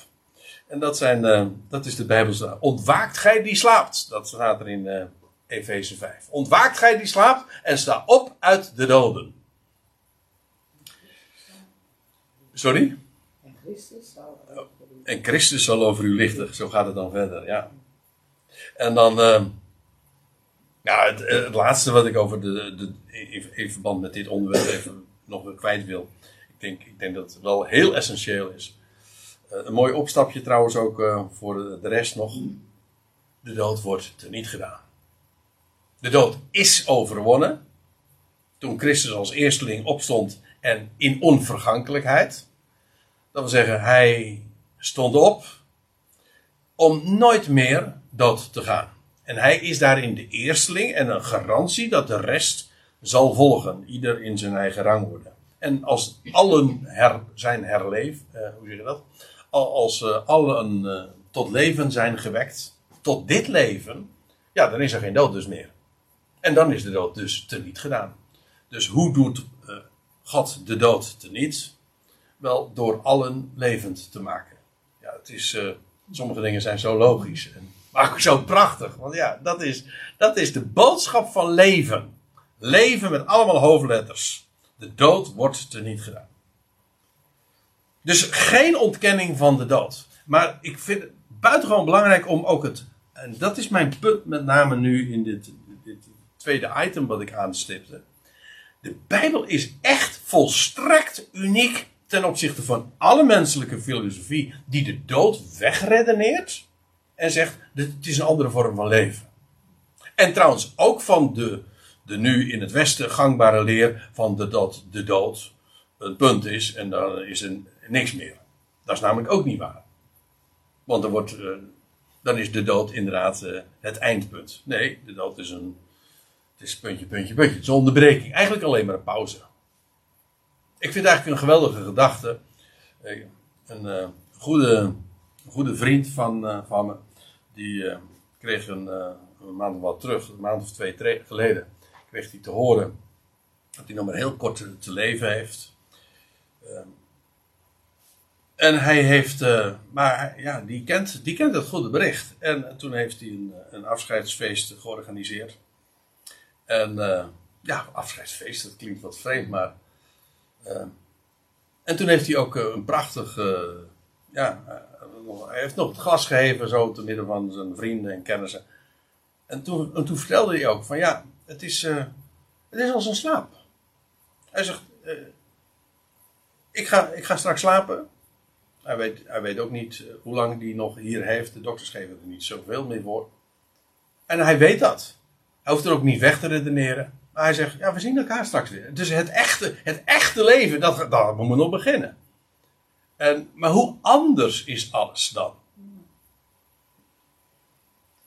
En dat, zijn, uh, dat is de Bijbelse. Ontwaakt gij die slaapt. Dat staat er in uh, Efeze 5. Ontwaakt gij die slaapt en sta op uit de doden. Sorry? En Christus zal over u, en Christus zal over u lichten. Zo gaat het dan verder, ja. En dan. Uh, ja, het, laatste wat ik over de, de. in verband met dit onderwerp even nog kwijt wil. Ik denk, ik denk dat het wel heel essentieel is. Uh, een mooi opstapje trouwens ook uh, voor de, de, rest nog. De dood wordt teniet gedaan. De dood is overwonnen. Toen Christus als eersteling opstond en in onvergankelijkheid. Dat wil zeggen, hij stond op om nooit meer dood te gaan. En hij is daarin de eersteling en een garantie dat de rest zal volgen. Ieder in zijn eigen rangorde. En als allen her, zijn herleef, uh, hoe zeg je dat? als uh, allen uh, tot leven zijn gewekt, tot dit leven, ja, dan is er geen dood dus meer. En dan is de dood dus teniet gedaan. Dus hoe doet God de dood teniet? Wel, door allen levend te maken. Ja, het is, sommige dingen zijn zo logisch, en, maar ook zo prachtig. Want ja, dat is, dat is de boodschap van leven. Leven met allemaal hoofdletters. De dood wordt teniet gedaan. Dus geen ontkenning van de dood. Maar ik vind het buitengewoon belangrijk om ook het. En dat is mijn punt met name nu in dit, dit tweede item wat ik aanstipte. De Bijbel is echt volstrekt uniek ten opzichte van alle menselijke filosofie die de dood wegredeneert en zegt het is een andere vorm van leven. En trouwens ook van de, de nu in het Westen gangbare leer van de, dat de dood een punt is en dan is een, niks meer. Dat is namelijk ook niet waar. Want dan, wordt, uh, dan is de dood inderdaad uh, het eindpunt. Nee, de dood is een. Het is puntje, puntje, puntje. Het is een onderbreking. Eigenlijk alleen maar een pauze. Ik vind het eigenlijk een geweldige gedachte. Uh, een goede, goede vriend van, van me. Die kreeg een, een, maand of wat terug, een maand of twee geleden. Kreeg hij te horen dat hij nog maar heel kort te, leven heeft. Ehm, en hij heeft, uh, maar ja, die kent, die kent het goede bericht. En toen heeft hij een, een afscheidsfeest georganiseerd. En uh, ja, afscheidsfeest, dat klinkt wat vreemd, maar. eh, en toen heeft hij ook eh, een prachtig. eh, ja, eh, hij heeft nog het glas gegeven, zo te midden van zijn vrienden en kennissen. En toen, en toen vertelde hij ook: van ja, het is, eh, het is als een slaap. Hij zegt: eh, ik, ga, ik ga straks slapen. Hij weet, hij weet ook niet eh, hoe lang hij nog hier heeft. De dokters geven er niet zoveel meer voor. En hij weet dat. Hij hoeft er ook niet weg te redeneren. Maar hij zegt, ja, we zien elkaar straks weer. Dus het echte, het echte leven, dat, dat moet nog beginnen. En, maar hoe anders is alles dan?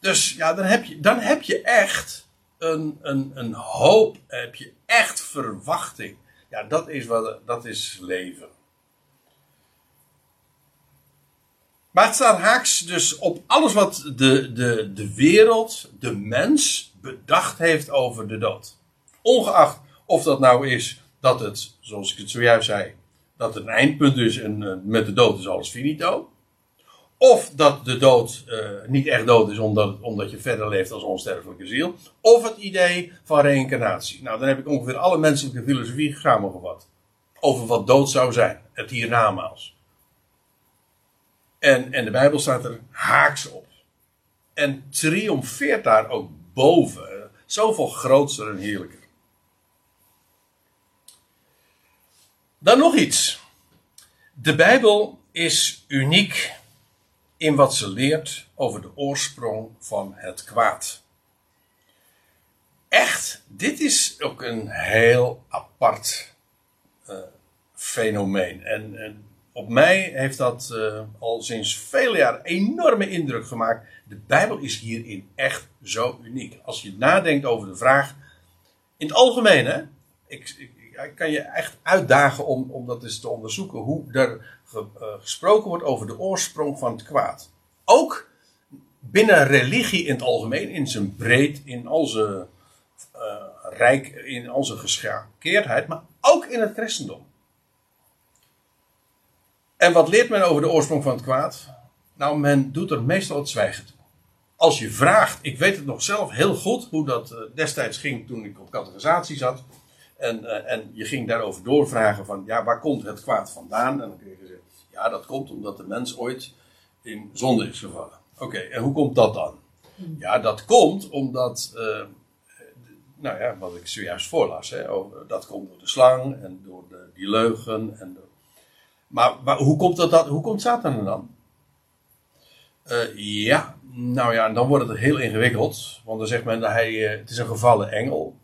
Dus ja, dan heb je, dan heb je echt een, een, een hoop, heb je echt verwachting. Ja, dat is, wat, dat is leven. Maar het staat haaks dus op alles wat de, de, de wereld, de mens, bedacht heeft over de dood. Ongeacht of dat nou is dat het, zoals ik het zojuist zei, dat een eindpunt is en eh, met de dood is alles finito. Of dat de dood eh, niet echt dood is omdat, omdat je verder leeft als onsterfelijke ziel. Of het idee van reïncarnatie. Nou, dan heb ik ongeveer alle menselijke filosofie samengevat. Over wat dood zou zijn. Het hiernamaals. En, en de Bijbel staat er haaks op. En triomfeert daar ook boven. Zoveel grootser en heerlijker. Dan nog iets. De Bijbel is uniek in wat ze leert over de oorsprong van het kwaad. Echt, dit is ook een heel apart eh, fenomeen. En, en op mij heeft dat eh, al sinds vele jaren enorme indruk gemaakt. De Bijbel is hierin echt zo uniek. Als je nadenkt over de vraag, in het algemeen, hè, ik, ik, ik kan je echt uitdagen om, om dat eens te onderzoeken, hoe er eh, gesproken wordt over de oorsprong van het kwaad. Ook binnen religie in het algemeen, in zijn breed, in al zijn eh, rijk, in zijn geschakeerdheid, maar ook in het christendom. En wat leert men over de oorsprong van het kwaad? Nou, men doet er meestal het zwijgen toe. Als je vraagt, ik weet het nog zelf heel goed hoe dat eh, destijds ging toen ik op categorisatie zat. En, eh, en je ging daarover doorvragen van, ja, waar komt het kwaad vandaan? En dan kreeg je ja, dat komt omdat de mens ooit in zonde is gevallen. Oké, en hoe komt dat dan? Ja, dat komt omdat, eh, nou ja, wat ik zojuist voorlas, hè, over, dat komt door de slang en door de, die leugen. En door, maar, maar hoe komt dat, dat, hoe komt Satan er dan? Eh, ja, nou ja, dan wordt het heel ingewikkeld. Want dan zegt men dat hij, het is een gevallen engel.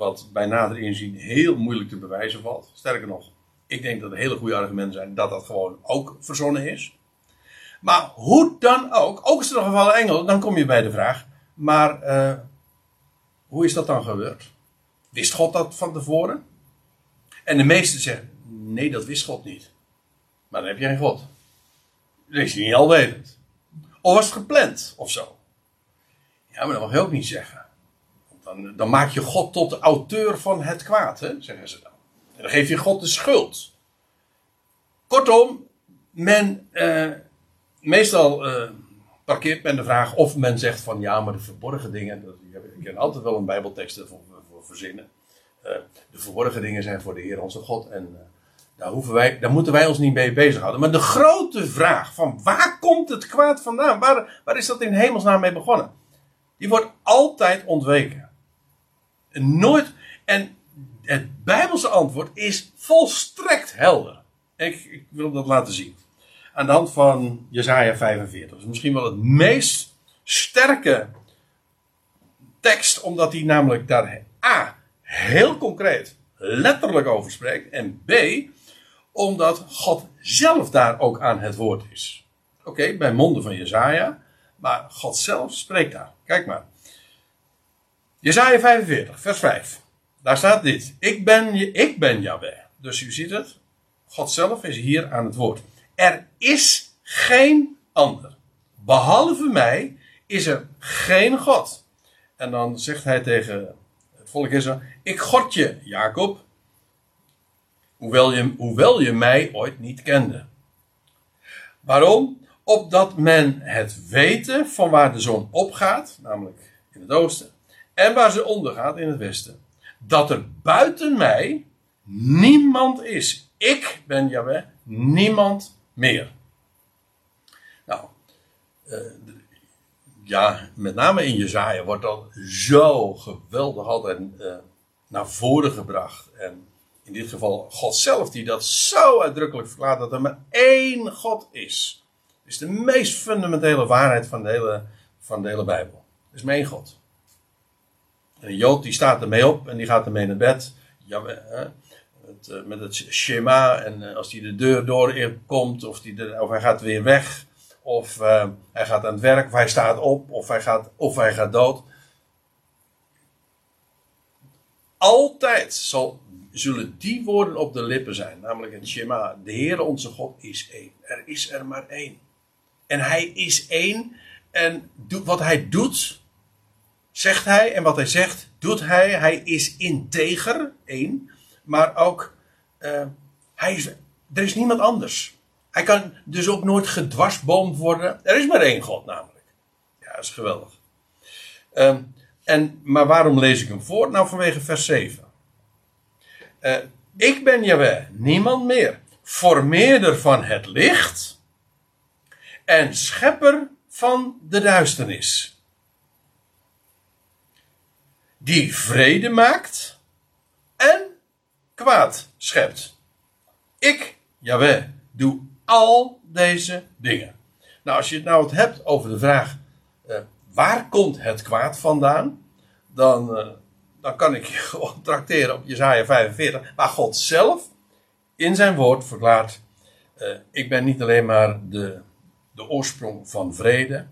Wat bij nader inzien heel moeilijk te bewijzen valt. Sterker nog, ik denk dat er hele goede argumenten zijn dat dat gewoon ook verzonnen is. Maar hoe dan ook, ook is het een gevallen engel, dan kom je bij de vraag. Maar eh, hoe is dat dan gebeurd? Wist God dat van tevoren? En de meesten zeggen, nee, dat wist God niet. Maar dan heb je geen God. Dan is niet alwetend. Of was het gepland of zo? Ja, maar dat mag je ook niet zeggen. Want dan, maak je God tot de auteur van het kwaad, hè, zeggen ze dan. En dan geef je God de schuld. Kortom, men, eh, meestal eh, parkeert men de vraag of men zegt van ja, maar de verborgen dingen, ik ken altijd wel een bijbeltekst voor, voor verzinnen. Eh, de verborgen dingen zijn voor de Heer onze God en eh, daar, hoeven wij, daar moeten wij ons niet mee bezighouden. Maar de grote vraag van waar komt het kwaad vandaan? Waar, waar is dat in hemelsnaam mee begonnen? Die wordt altijd ontweken. Nooit. En het Bijbelse antwoord is volstrekt helder. Ik, ik wil dat laten zien. Aan de hand van Jesaja 45. Dat is misschien wel het meest sterke tekst, omdat hij namelijk daar A. heel concreet, letterlijk over spreekt. En B. omdat God zelf daar ook aan het woord is. Oké, bij monden van Jesaja. Maar God zelf spreekt daar. Kijk maar. Jesaja 45, vers 5. Daar staat dit. Ik ben, ik ben Yahweh. Dus u ziet het. God zelf is hier aan het woord. Er is geen ander. Behalve mij is er geen God. En dan zegt hij tegen het volk Israël. Ik god je, Jacob. Hoewel je, hoewel je mij ooit niet kende. Waarom? Opdat men het weten van waar de zon opgaat, namelijk in het oosten, en waar ze ondergaat in het westen. dat er buiten mij niemand is. Ik ben Yahweh, niemand meer. Nou, eh, ja, met name in Jezaja wordt dat zo geweldig altijd uh, naar voren gebracht. En in dit geval God zelf die dat zo uitdrukkelijk verklaart dat er maar één God is. Het is de meest fundamentele waarheid van de hele, van de hele Bijbel. Er is maar één God. En een Jood die staat ermee op en die gaat ermee naar bed. Ja, het, eh, met het schema en eh, als hij de deur door komt of, die of hij gaat weer weg. Of uh, hij gaat aan het werk, of hij staat op, of hij gaat, of hij gaat dood. Altijd zal, zullen die woorden op de lippen zijn. Namelijk het Shema. De Heere onze God is één. Er is er maar één. En hij is één. En wat hij doet, zegt hij. En wat hij zegt, doet hij. Hij is integer, één. Maar ook, uh, hij is, er is niemand anders. Hij kan dus ook nooit gedwarsboomd worden. Er is maar één God namelijk. Ja, dat is geweldig. Um, en, maar waarom lees ik hem voor? Nou, vanwege vers 7. Uh, ik ben Jaweh, niemand meer. Formeerder van het licht en schepper van de duisternis. Die vrede maakt en kwaad schept. Ik, Jaweh, doe al deze dingen. Nou, als je het nou hebt over de vraag: uh, waar komt het kwaad vandaan? Dan, uh, dan kan ik je gewoon tracteren op Jezaja 45, waar God zelf in zijn woord verklaart: uh, Ik ben niet alleen maar de, de oorsprong van vrede,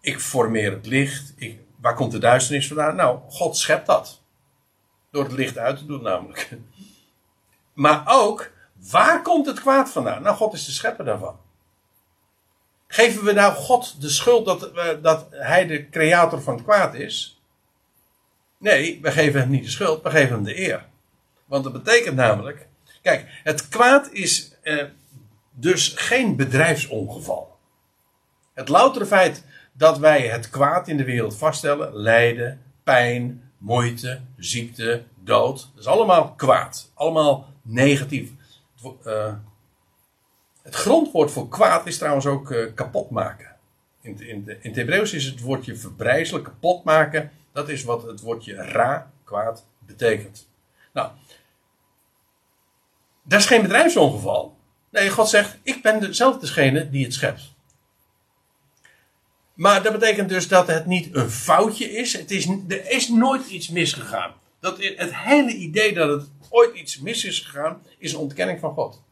ik formeer het licht. Ik, waar komt de duisternis vandaan? Nou, God schept dat. Door het licht uit te doen, namelijk. Maar ook Waar komt het kwaad vandaan? Nou, God is de schepper daarvan. Geven we nou God de schuld dat, uh, dat hij de creator van het kwaad is? Nee, we geven hem niet de schuld, we geven hem de eer. Want dat betekent namelijk, kijk, het kwaad is uh, dus geen bedrijfsongeval. Het loutere feit dat wij het kwaad in de wereld vaststellen, lijden, pijn, moeite, ziekte, dood, dat is allemaal kwaad. Allemaal negatief. Het grondwoord voor kwaad is trouwens ook uh, kapot maken. In, in, in het Hebreeuws is het woordje verbrijzelen, kapot maken. Dat is wat het woordje ra, kwaad, betekent. Nou, dat is geen bedrijfsongeval. Nee, God zegt, ik ben zelf degene die het schept. Maar dat betekent dus dat het niet een foutje is. Het is er is nooit iets misgegaan. Dat, het hele idee dat het ooit iets mis is gegaan, is een ontkenning van God.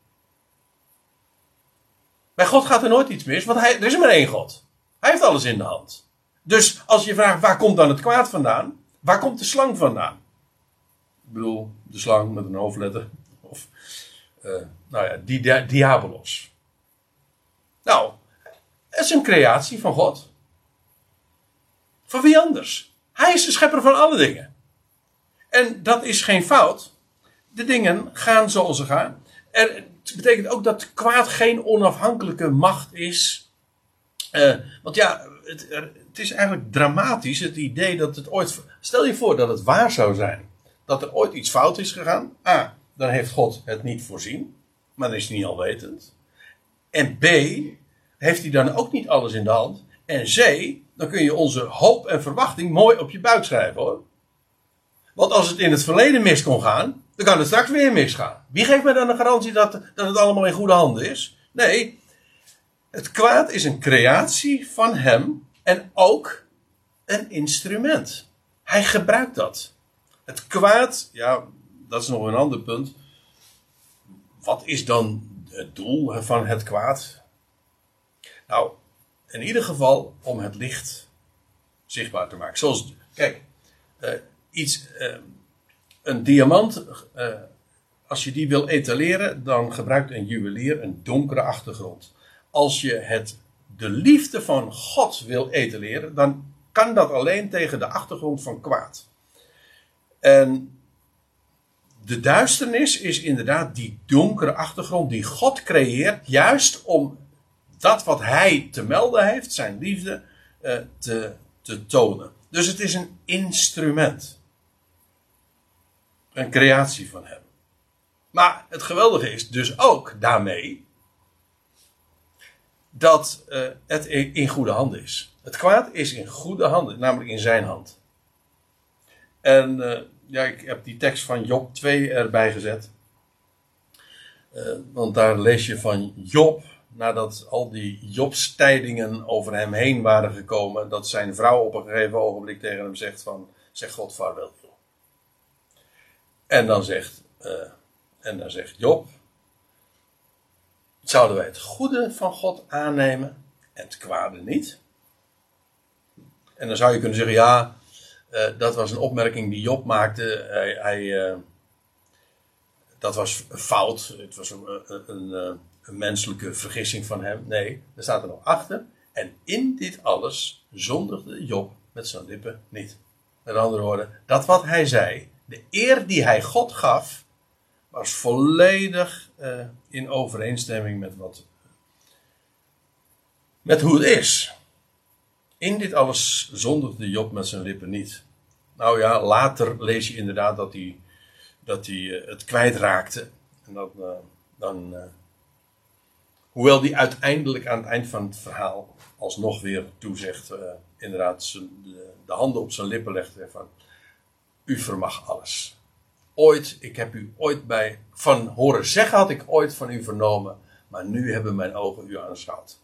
Bij God gaat er nooit iets mis, want hij, er is maar één God. Hij heeft alles in de hand. Dus als je vraagt waar komt dan het kwaad vandaan, waar komt de slang vandaan? Ik bedoel, de slang met een hoofdletter. Of, uh, nou ja, die diabolos. Nou, het is een creatie van God. Van wie anders? Hij is de schepper van alle dingen. En dat is geen fout de dingen gaan zoals ze gaan. Er, het betekent ook dat kwaad geen onafhankelijke macht is. Uh, want ja, het, het, is eigenlijk dramatisch het idee dat het ooit. Stel je voor dat het waar zou zijn. Dat er ooit iets fout is gegaan. A, dan heeft God het niet voorzien. Maar dan is hij niet alwetend. En B, heeft hij dan ook niet alles in de hand. En C, dan kun je onze hoop en verwachting mooi op je buik schrijven hoor. Want als het in het verleden mis kon gaan, dan kan het straks weer misgaan. Wie geeft mij dan de garantie dat, dat het allemaal in goede handen is? Nee, het kwaad is een creatie van hem en ook een instrument. Hij gebruikt dat. Het kwaad, ja, dat is nog een ander punt. Wat is dan het doel van het kwaad? Nou, in ieder geval om het licht zichtbaar te maken. Zoals, kijk, uh, iets, uh, een diamant, uh, als je die wil etaleren, dan gebruikt een juwelier een donkere achtergrond. Als je het, de liefde van God wil etaleren, dan kan dat alleen tegen de achtergrond van kwaad. En de duisternis is inderdaad die donkere achtergrond die God creëert, juist om dat wat Hij te melden heeft, zijn liefde, uh, te, te tonen. Dus het is een instrument. Een creatie van hem. Maar het geweldige is dus ook daarmee dat uh, het in goede handen is. Het kwaad is in goede handen, namelijk in zijn hand. En uh, ja, ik heb die tekst van Job 2 erbij gezet. Want daar lees je van Job, nadat al die Jobstijdingen over hem heen waren gekomen, dat zijn vrouw op een gegeven ogenblik tegen hem zegt van, zeg God vaarwel. En dan zegt, uh, en dan zegt Job, zouden wij het goede van God aannemen en het kwade niet? En dan zou je kunnen zeggen, ja, uh, dat was een opmerking die Job maakte. Hij, hij uh, dat was fout. Het was een, een, een, menselijke vergissing van hem. Nee, er staat er nog achter. En in dit alles zondigde Job met zijn lippen niet. Met andere woorden, dat wat hij zei, de eer die hij God gaf, was volledig uh, in overeenstemming met wat. met hoe het is. In dit alles zondigde Job met zijn lippen niet. Nou ja, later lees je inderdaad dat hij, dat hij uh, het kwijtraakte. En dat, dan, uh, hoewel hij uiteindelijk aan het eind van het verhaal alsnog weer toezegt, inderdaad de, de, handen op zijn lippen legt en van, u vermag alles. Ooit, ik heb u ooit bij, van horen zeggen had ik ooit van u vernomen, maar nu hebben mijn ogen u aanschouwd.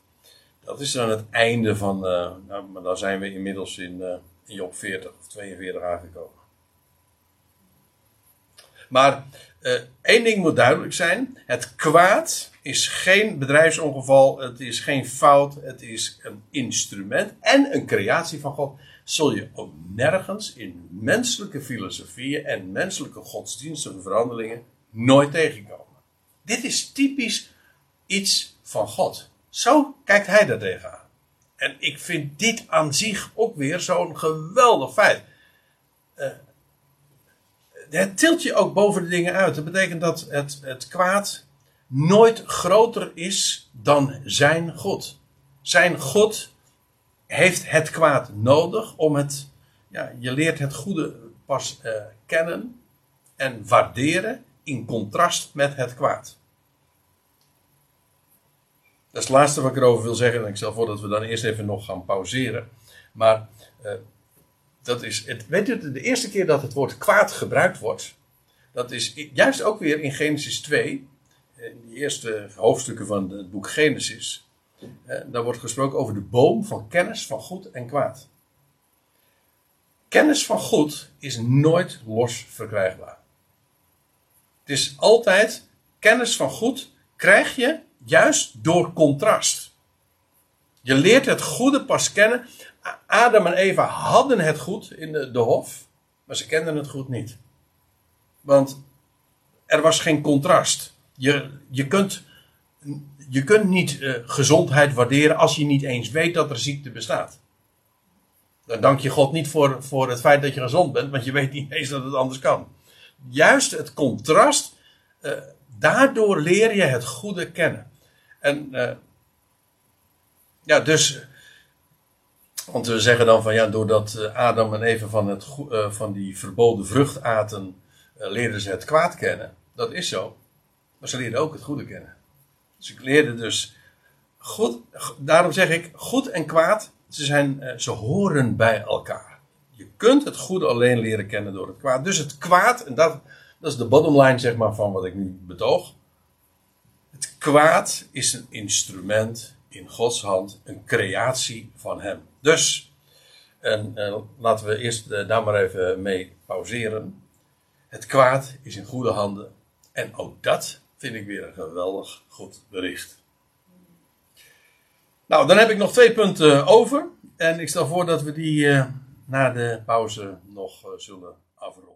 Dat is dan het einde van, nou, maar dan zijn we inmiddels in in Job 40 of 42 aangekomen. Maar uh, één ding moet duidelijk zijn: het kwaad is geen bedrijfsongeval, het is geen fout, het is een instrument en een creatie van God. Zul je ook nergens in menselijke filosofieën en menselijke godsdienstige verhandelingen nooit tegenkomen. Dit is typisch iets van God. Zo kijkt hij daar tegenaan. En ik vind dit aan zich ook weer zo'n geweldig feit. Uh, het tilt je ook boven de dingen uit. Dat betekent dat het, het kwaad nooit groter is dan zijn God. Zijn God heeft het kwaad nodig om het. Ja, je leert het goede pas uh, kennen en waarderen in contrast met het kwaad. Dat is het laatste wat ik erover wil zeggen. En ik stel voor dat we dan eerst even nog gaan pauzeren. Maar uh, dat is. Het, weet u, de eerste keer dat het woord kwaad gebruikt wordt. Dat is juist ook weer in Genesis 2. In die eerste hoofdstukken van het boek Genesis. Uh, daar wordt gesproken over de boom van kennis van goed en kwaad. Kennis van goed is nooit los verkrijgbaar. Het is altijd kennis van goed krijg je Juist door contrast. Je leert het goede pas kennen. Adam en Eva hadden het goed in de, de hof, maar ze kenden het goed niet. Want er was geen contrast. Je, je, kunt, je kunt niet uh, gezondheid waarderen als je niet eens weet dat er ziekte bestaat. Dan dank je God niet voor, voor het feit dat je gezond bent, want je weet niet eens dat het anders kan. Juist het contrast, uh, daardoor leer je het goede kennen. En uh, ja, dus. Want we zeggen dan van ja, doordat eh, Adam en Eva van, het, uh, van die verboden vrucht aten, uh, leerden ze het kwaad kennen. Dat is zo. Maar ze leerden ook het goede kennen. Ze leerden dus goed, daarom zeg ik, goed en kwaad, ze, zijn, ze horen bij elkaar. Je kunt het goede alleen leren kennen door het kwaad. Dus het kwaad, en dat, dat is de bottom line zeg maar van wat ik nu betoog. Het kwaad is een instrument in Gods hand, een creatie van Hem. Dus, en, eh, laten we eerst uh, daar maar even mee pauzeren. Het kwaad is in goede handen. En ook dat vind ik weer een geweldig goed bericht. Nou, dan heb ik nog twee punten over. En ik stel voor dat we die uh, na de pauze nog zullen afronden.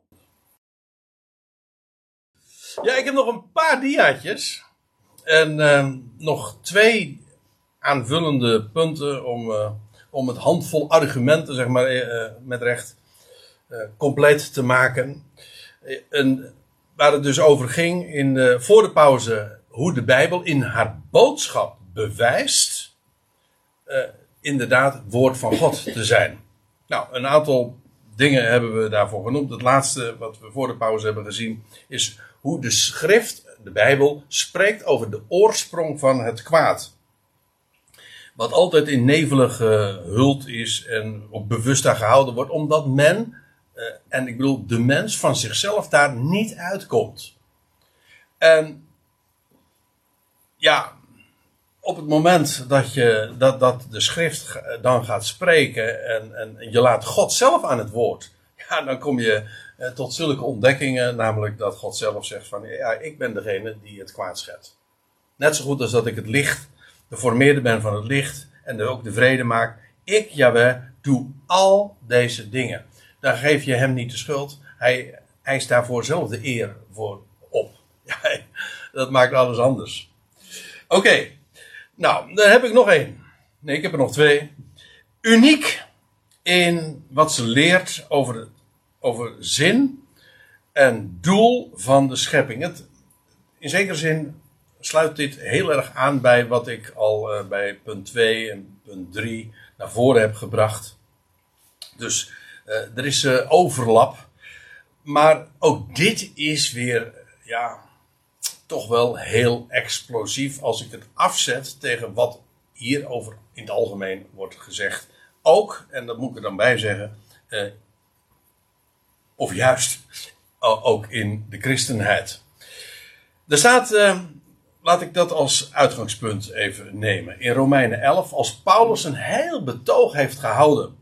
Ja, ik heb nog een paar diaatjes. En uh, nog twee aanvullende punten om, uh, om het handvol argumenten, zeg maar, uh, met recht compleet te maken. En waar het dus over ging in de, voor de pauze hoe de Bijbel in haar boodschap bewijst inderdaad woord van God te zijn. Nou, een aantal dingen hebben we daarvoor genoemd. Het laatste wat we voor de pauze hebben gezien is hoe de schrift, de Bijbel, spreekt over de oorsprong van het kwaad. Wat altijd in nevelige hult is en op bewust daar gehouden wordt, omdat men, eh, en ik bedoel de mens van zichzelf daar niet uitkomt. En ja, op het moment dat, je, dat, dat de schrift dan gaat spreken en, en je laat God zelf aan het woord, ja, dan kom je eh, tot zulke ontdekkingen, namelijk dat God zelf zegt van ja, ik ben degene die het kwaad schept. Net zo goed als dat ik het licht, de formeerde ben van het licht en ook de vrede maak. Ik, Jaweh, doe al deze dingen. Dan geef je hem niet de schuld. Hij eist daarvoor zelf de eer voor op. Dat maakt alles anders. Oké, nou, dan heb ik nog één. Nee, ik heb er nog twee. Uniek in wat ze leert over, over zin en doel van de schepping. Het, in zekere zin sluit dit heel erg aan bij wat ik al uh, bij punt 2 en punt 3 naar voren heb gebracht. Dus uh, er is uh, overlap. Maar ook dit is weer, ja, toch wel heel explosief als ik het afzet tegen wat hierover in het algemeen wordt gezegd. Ook, en dat moet ik er dan bij zeggen, eh, of juist ook in de christenheid. Er staat, eh, laat ik dat als uitgangspunt even nemen. In Romeinen 11, als Paulus een heel betoog heeft gehouden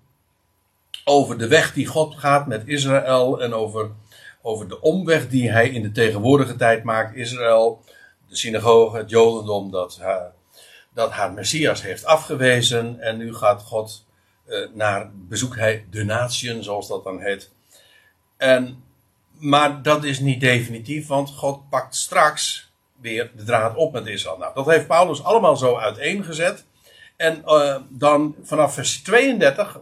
over de weg die God gaat met Israël en over over de omweg die hij in de tegenwoordige tijd maakt. Israël, de synagoge, het Jodendom, dat haar, dat haar Messias heeft afgewezen. En nu gaat God uh, naar, bezoekt hij de natieën, zoals dat dan heet. En, maar dat is niet definitief, want God pakt straks weer de draad op met Israël. Nou, dat heeft Paulus allemaal zo uiteengezet. En uh, dan vanaf vers 32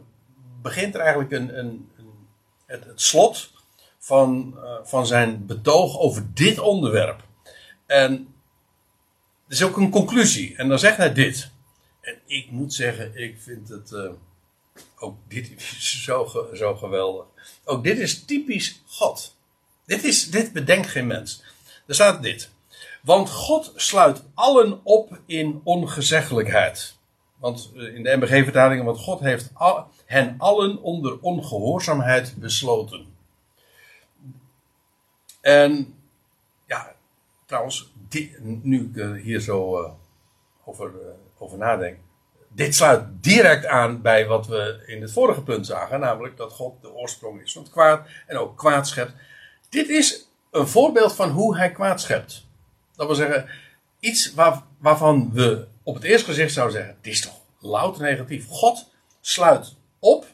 begint er eigenlijk een, een, een het, het slot van, uh, van zijn betoog over dit onderwerp. En er is ook een conclusie. En dan zegt hij dit. En ik moet zeggen, ik vind het. Uh, ook dit zo, zo geweldig. Ook dit is typisch God. Dit, is, dit bedenkt geen mens. Er staat dit. Want God sluit allen op in ongezeggelijkheid. Want eh, in de MBG-vertaling, want God heeft al, hen allen onder ongehoorzaamheid besloten. En ja, trouwens, nu ik er hier zo uh, over, over nadenk. Dit sluit direct aan bij wat we in het vorige punt zagen, namelijk dat God de oorsprong is van het kwaad en ook kwaad schept. Dit is een voorbeeld van hoe hij kwaad schept. Dat wil zeggen, iets waar, waarvan we op het eerste gezicht zouden zeggen: het is toch louter negatief. God sluit op,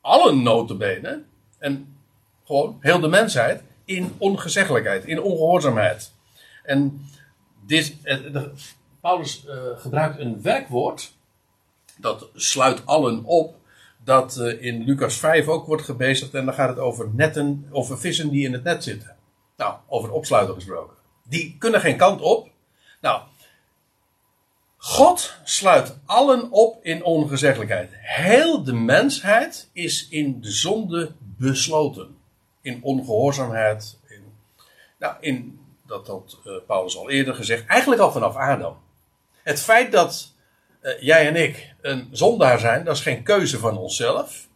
alle notenbenen, en gewoon heel de mensheid, in ongezeggelijkheid, in ongehoorzaamheid. En dit, eh, Paulus uh, gebruikt een werkwoord, dat sluit allen op, dat uh, in Lucas 5 ook wordt gebezigd. En dan gaat het over netten, over vissen die in het net zitten. Nou, over opsluiten gesproken. Die kunnen geen kant op. Nou, God sluit allen op in ongezeggelijkheid. Heel de mensheid is in de zonde besloten in ongehoorzaamheid. In, nou, in, dat had uh, Paulus al eerder gezegd, eigenlijk al vanaf Adam. Het feit dat uh, jij en ik een zondaar zijn, dat is geen keuze van onszelf.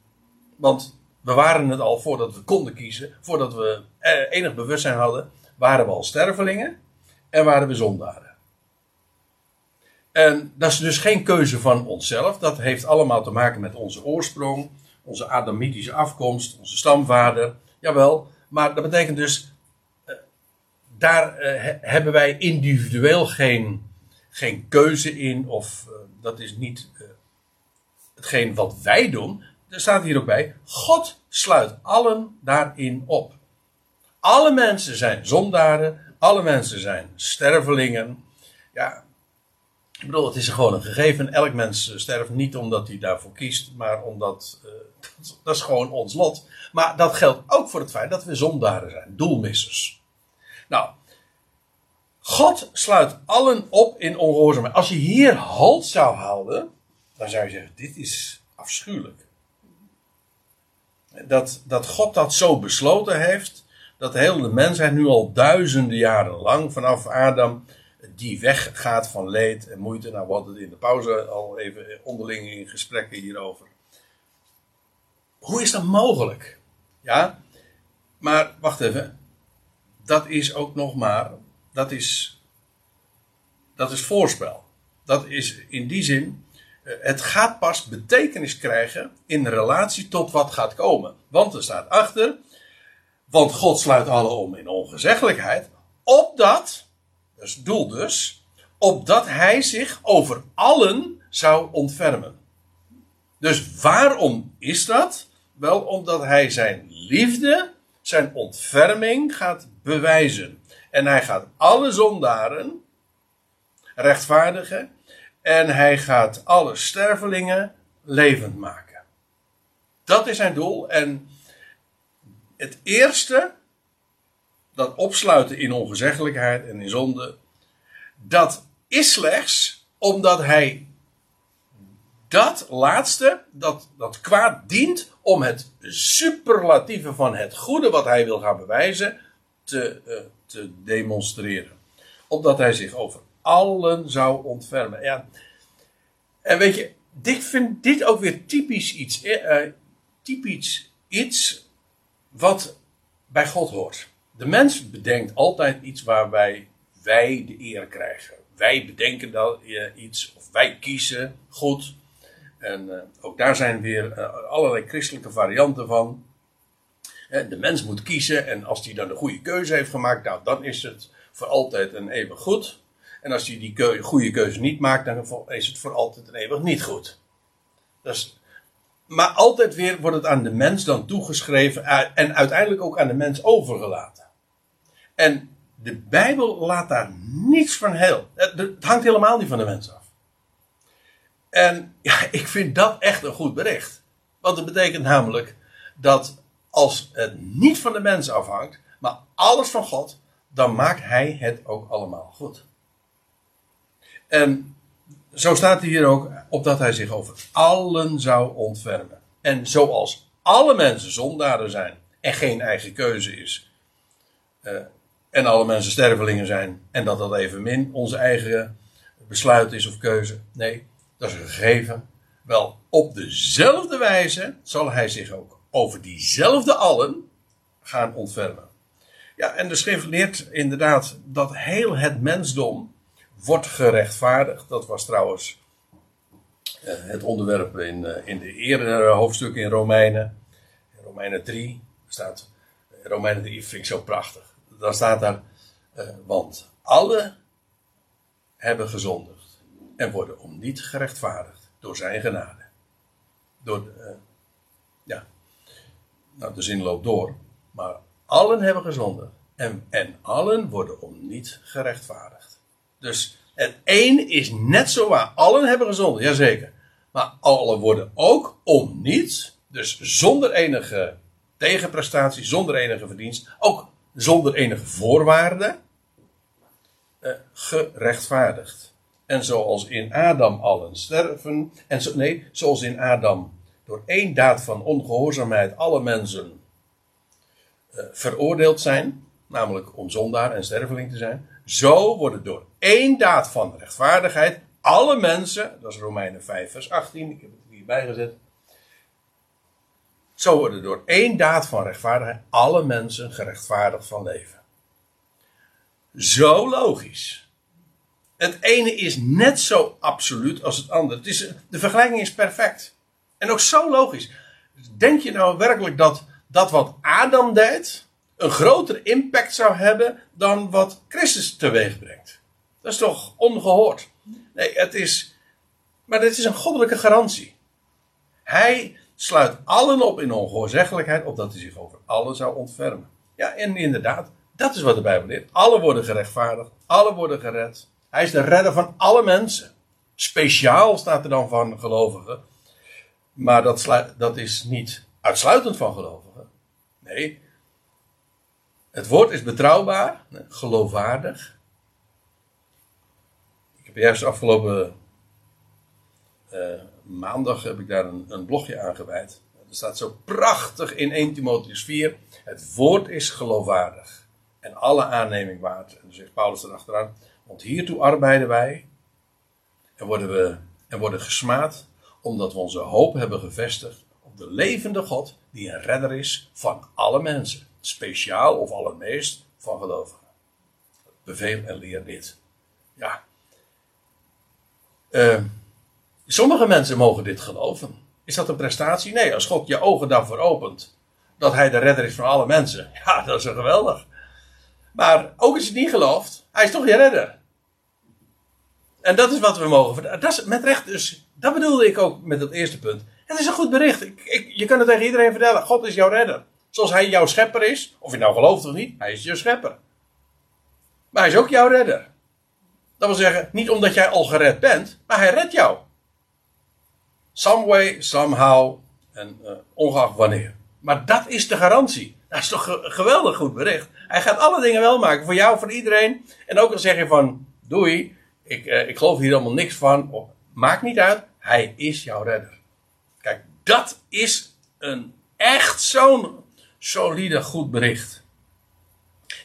Want we waren het al voordat we konden kiezen, voordat we uh, enig bewustzijn hadden, waren we al stervelingen en waren we zondaren. En dat is dus geen keuze van onszelf. Dat heeft allemaal te maken met onze oorsprong, onze Adamitische afkomst, onze stamvader. Jawel, maar dat betekent dus, uh, daar uh, hebben wij individueel geen, geen keuze in, of uh, dat is niet hetgeen wat wij doen. Er staat hier ook bij, God sluit allen daarin op. Alle mensen zijn zondaren, alle mensen zijn stervelingen. Ja, ik bedoel, het is gewoon een gegeven. Elk mens sterft niet omdat hij daarvoor kiest, maar omdat dat, dat is gewoon ons lot. Maar dat geldt ook voor het feit dat we zondaren zijn, doelmissers. Nou, God sluit allen op in ongehoorzaamheid. Als je hier halt zou houden, dan zou je zeggen: dit is afschuwelijk. dat, dat God dat zo besloten heeft. Dat de hele mensheid nu al duizenden jaren lang, vanaf Adam, die weg gaat van leed en moeite. Nou, we hadden het in de pauze al even onderling in gesprekken hierover. Hoe is dat mogelijk? Ja, maar wacht even. Dat is ook nog maar, dat is, dat is voorspel. Dat is in die zin, eh, het gaat pas betekenis krijgen in relatie tot wat gaat komen. Want er staat achter, want God sluit alle om in ongezeggelijkheid, opdat, dat is doel dus, opdat hij zich over allen zou ontfermen. Dus waarom is dat? Wel omdat hij zijn liefde, zijn ontferming gaat bewijzen. En hij gaat alle zondaren rechtvaardigen. En hij gaat alle stervelingen levend maken. Dat is zijn doel. En het eerste, dat opsluiten in ongezeggelijkheid en in zonde, dat is slechts omdat hij dat laatste, dat, dat kwaad dient om het superlatieve van het goede wat hij wil gaan bewijzen te, uh, te demonstreren. Opdat hij zich over allen zou ontfermen. Ja. En weet je, ik vind dit ook weer typisch iets, uh, typisch iets wat bij God hoort. De mens bedenkt altijd iets waarbij wij de eer krijgen. Wij bedenken dan iets, of wij kiezen goed. En uh, ook daar zijn weer uh, allerlei christelijke varianten van. de mens moet kiezen en als hij dan de goede keuze heeft gemaakt, nou, dan is het voor altijd en eeuwig goed. En als hij die goede keuze niet maakt, dan is het voor altijd en eeuwig niet goed. Dus, maar altijd weer wordt het aan de mens dan toegeschreven en uiteindelijk ook aan de mens overgelaten. En de Bijbel laat daar niets van heel. Het hangt helemaal niet van de mens af. En ja, ik vind dat echt een goed bericht. Want het betekent namelijk dat als het niet van de mens afhangt, maar alles van God, dan maakt Hij het ook allemaal goed. En zo staat hij hier ook, opdat Hij zich over allen zou ontfermen. En zoals alle mensen zondaren zijn en geen eigen keuze is, uh, en alle mensen stervelingen zijn, en dat dat evenmin onze eigen besluit is of keuze. Nee, dat is een gegeven. Wel, op dezelfde wijze zal hij zich ook over diezelfde allen gaan ontfermen. Ja, en de schrift leert inderdaad dat heel het mensdom wordt gerechtvaardigd. Dat was trouwens uh, het onderwerp in, uh, in de eerdere hoofdstukken in Romeinen. In Romeinen 3 staat, Romeinen 3 vind ik zo prachtig. Dan staat daar, want alle hebben gezondigd en worden om niet gerechtvaardigd door zijn genade. Door, uh, ja, nou de zin loopt door, maar allen hebben gezondigd en, en allen worden om niet gerechtvaardigd. Dus het een is net zo waar, allen hebben gezondigd, jazeker. Maar allen worden ook om niet, dus zonder enige tegenprestatie, zonder enige verdienst, ook zonder enige voorwaarde, uh, gerechtvaardigd. En zoals in Adam allen sterven, en nee, zoals in Adam door één daad van ongehoorzaamheid alle mensen uh, veroordeeld zijn, namelijk om zondaar en sterveling te zijn, zo worden door één daad van rechtvaardigheid alle mensen, dat is Romeinen 5 vers 18, ik heb het hierbij gezet, zo worden door één daad van rechtvaardigheid alle mensen gerechtvaardigd van leven. Zo logisch. Het ene is net zo absoluut als het andere. Het is, de vergelijking is perfect. En ook zo logisch. Denk je nou werkelijk dat dat wat Adam deed een grotere impact zou hebben dan wat Christus teweeg brengt? Dat is toch ongehoord? Nee, het is. Maar dit is een goddelijke garantie. Hij sluit allen op in ongehoorzeggelijkheid, opdat hij zich over allen zou ontfermen. Ja, en inderdaad, dat is wat de Bijbel leert. Alle worden gerechtvaardigd, alle worden gered. Hij is de redder van alle mensen. Speciaal staat er dan van gelovigen. Maar dat, dat is niet uitsluitend van gelovigen. Nee. Het woord is betrouwbaar, geloofwaardig. Ik heb juist afgelopen uh, maandag heb ik daar een, een blogje aan gewijd. Er staat zo prachtig in 1 Timotheus 4. Het woord is geloofwaardig. En alle aanneming waard. En dan zegt Paulus erachteraan. Want hiertoe arbeiden wij. En worden we en worden gesmaad. Omdat we onze hoop hebben gevestigd op de levende God. Die een redder is van alle mensen. Speciaal of allermeest van gelovigen. Beveel en leer dit. Ja. Uh, sommige mensen mogen dit geloven. Is dat een prestatie? Nee, als God je ogen daarvoor opent. Dat hij de redder is van alle mensen. Ja, dat is een geweldig. Maar ook als je het niet gelooft, hij is toch je redder. En dat is wat we mogen Dat is met recht dus. Dat bedoelde ik ook met dat eerste punt. Het is een goed bericht. Ik, je kan het tegen iedereen vertellen. God is jouw redder. Zoals hij jouw schepper is. Of je nou gelooft of niet. Hij is je schepper. Maar hij is ook jouw redder. Dat wil zeggen, niet omdat jij al gered bent. Maar hij redt jou. Some way, somehow. En uh, ongeacht wanneer. Maar dat is de garantie. Dat is toch een geweldig goed bericht. Hij gaat alle dingen wel maken. Voor jou, voor iedereen. En ook al zeg je van, doei. Ik, uh, ik geloof hier allemaal niks van. Of, maakt niet uit. Hij is jouw redder. Kijk, dat is een echt zo'n solide goed bericht.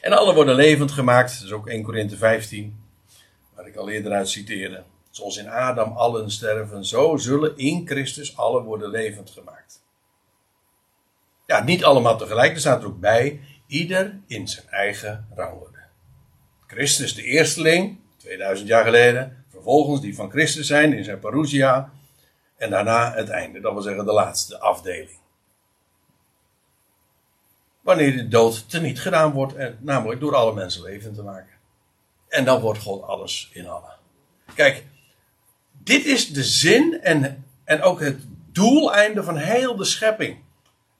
En alle worden levend gemaakt. Dat is ook 1 Korinthe 15. Waar ik al eerder uit citeerde. Zoals in Adam allen sterven, zo zullen in Christus allen worden levend gemaakt. Ja, niet allemaal tegelijk, er staat er ook bij, ieder in zijn eigen rangorde. Christus de eersteling, 2000 jaar geleden, vervolgens die van Christus zijn in zijn parousia, en daarna het einde, dat wil zeggen de laatste afdeling. Wanneer de dood teniet gedaan wordt, en namelijk door alle mensen levend te maken. En dan wordt God alles in allen. Kijk, dit is de zin en, en ook het doeleinde van heel de schepping.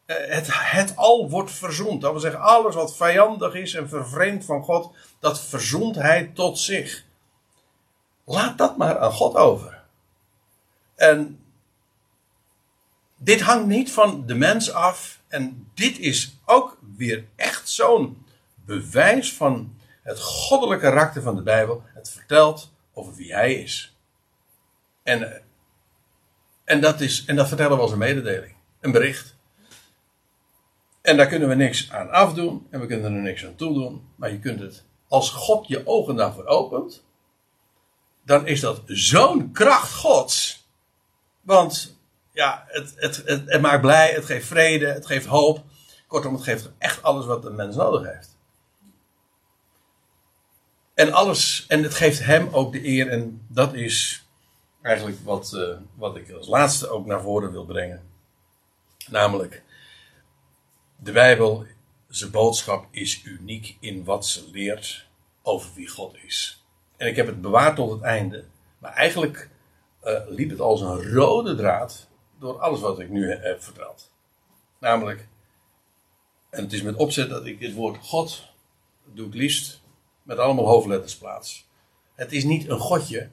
Eh, het, het al wordt verzoend. Dat wil zeggen, alles wat vijandig is en vervreemd van God, dat verzoent hij tot zich. Laat dat maar aan God over. En dit hangt niet van de mens af. En dit is ook weer echt zo'n bewijs van het goddelijke karakter van de Bijbel. Het vertelt over wie hij is. En, en, dat is, en dat vertellen we als een mededeling. Een bericht. En daar kunnen we niks aan afdoen. En we kunnen er niks aan toedoen. Maar je kunt het, als God je ogen daarvoor opent. Dan is dat zo'n kracht Gods. Want ja, het, het, het, maakt blij, het geeft vrede, het geeft hoop. Kortom, het geeft echt alles wat een mens nodig heeft. En alles, en het geeft hem ook de eer, en dat is eigenlijk wat, uh, wat ik als laatste ook naar voren wil brengen. Namelijk, de Bijbel, zijn boodschap is uniek in wat ze leert over wie God is. En ik heb het bewaard tot het einde. Maar eigenlijk uh, liep het als een rode draad door alles wat ik nu heb verteld. Namelijk, en het is met opzet dat ik dit woord God doe ik liefst met allemaal hoofdletters plaats. Het is niet een godje,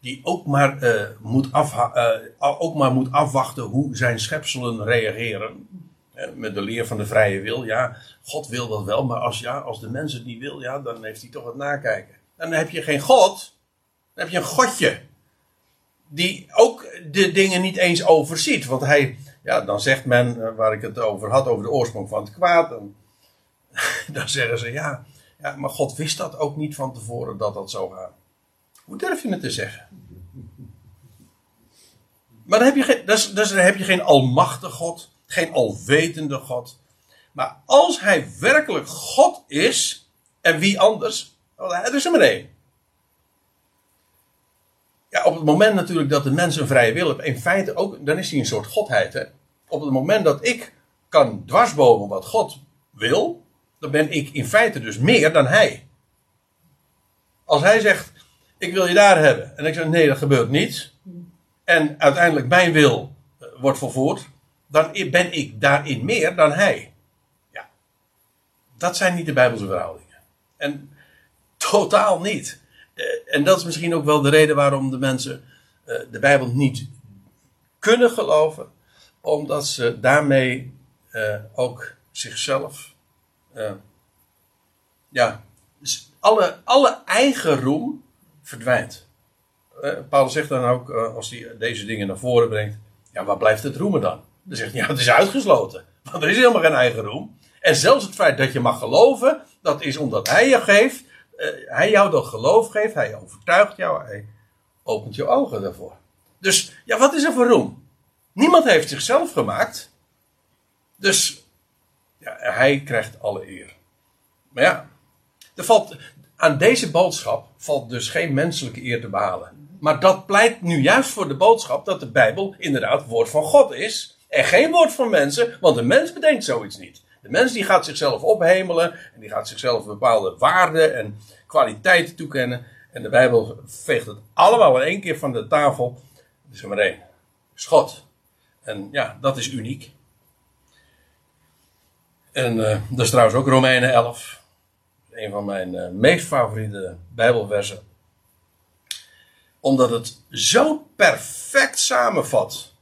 die ook maar, uh, moet uh, ook maar moet afwachten hoe zijn schepselen reageren. met de leer van de vrije wil. Ja, God wil dat wel, maar als, ja, als de mens het niet wil, ja, dan heeft hij toch het nakijken. Dan heb je geen God, dan heb je een godje. Die ook de dingen niet eens overziet. Want hij, ja, dan zegt men, eh, waar ik het over had, over de oorsprong van het kwaad. Dan, zeggen ze, ja, ja, maar God wist dat ook niet van tevoren dat dat zou gaan. Hoe durf je het te zeggen? Maar dan heb je geen, dus, dus dan heb je geen almachtige God, geen alwetende God. Maar als hij werkelijk God is, en wie anders? Het is er maar één. Ja, op het moment natuurlijk dat de mens een vrije wil heeft, in feite ook, dan is hij een soort godheid. Hè? Op het moment dat ik kan dwarsbomen wat God wil, dan ben ik in feite dus meer dan hij. Als hij zegt, ik wil je daar hebben. En ik zeg, nee, dat gebeurt niet. En uiteindelijk mijn wil eh, wordt vervoerd. Dan ben ik daarin meer dan hij. Ja. Dat zijn niet de Bijbelse verhoudingen. En totaal niet. Eh, en dat is misschien ook wel de reden waarom de mensen eh, de Bijbel niet kunnen geloven. Omdat ze daarmee ook zichzelf. ja, alle, alle eigen roem verdwijnt. Paulus zegt dan ook, als hij deze dingen naar voren brengt, ja, waar blijft het roemen dan? Dan zegt hij, ja, het is uitgesloten. Want er is helemaal geen eigen roem. En zelfs het feit dat je mag geloven, dat is omdat hij je geeft. Eh, hij jou dat geloof geeft, hij overtuigt jou, hij opent je ogen daarvoor. Dus ja, wat is er voor roem? Niemand heeft zichzelf gemaakt. Dus ja, hij krijgt alle eer. Maar ja, er valt, aan deze boodschap valt dus geen menselijke eer te behalen. Maar dat pleit nu juist voor de boodschap dat de Bijbel inderdaad woord van God is. En geen woord van mensen, want de mens bedenkt zoiets niet. De mens die gaat zichzelf ophemelen en die gaat zichzelf bepaalde waarden en kwaliteiten toekennen. En de Bijbel veegt het allemaal in één keer van de tafel. Er is er maar één. God. En ja, dat is uniek. En eh, dat is trouwens ook Romeinen 11. Een van mijn eh, meest favoriete Bijbelversen. Omdat het zo perfect samenvat.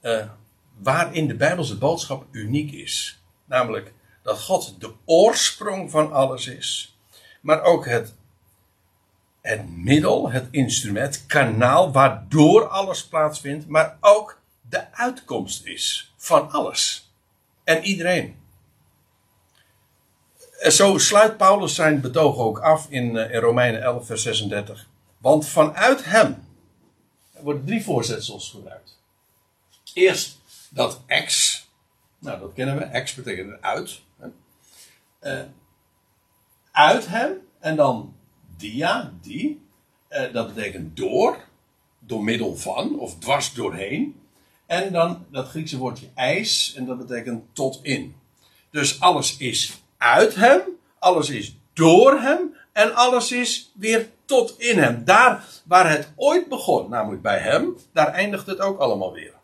eh, waarin de Bijbelse boodschap uniek is. Namelijk dat God de oorsprong van alles is. Maar ook het, het middel, het instrument, het kanaal waardoor alles plaatsvindt. Maar ook de uitkomst is van alles. En iedereen. En zo sluit Paulus zijn betoog ook af in, eh, in Romeinen 11, vers 36. Want vanuit hem er worden drie voorzetsels gebruikt. Eerst dat ex. Nou, dat kennen we. Ex betekent uit. Eh, uit hem. En dan dia, die. Eh, dat betekent door. Door middel van. Of dwars doorheen. En dan dat Griekse woordje ijs. En dat betekent tot in. Dus alles is uit hem. Alles is door hem. En alles is weer tot in hem. Daar waar het ooit begon, namelijk bij hem, daar eindigt het ook allemaal weer.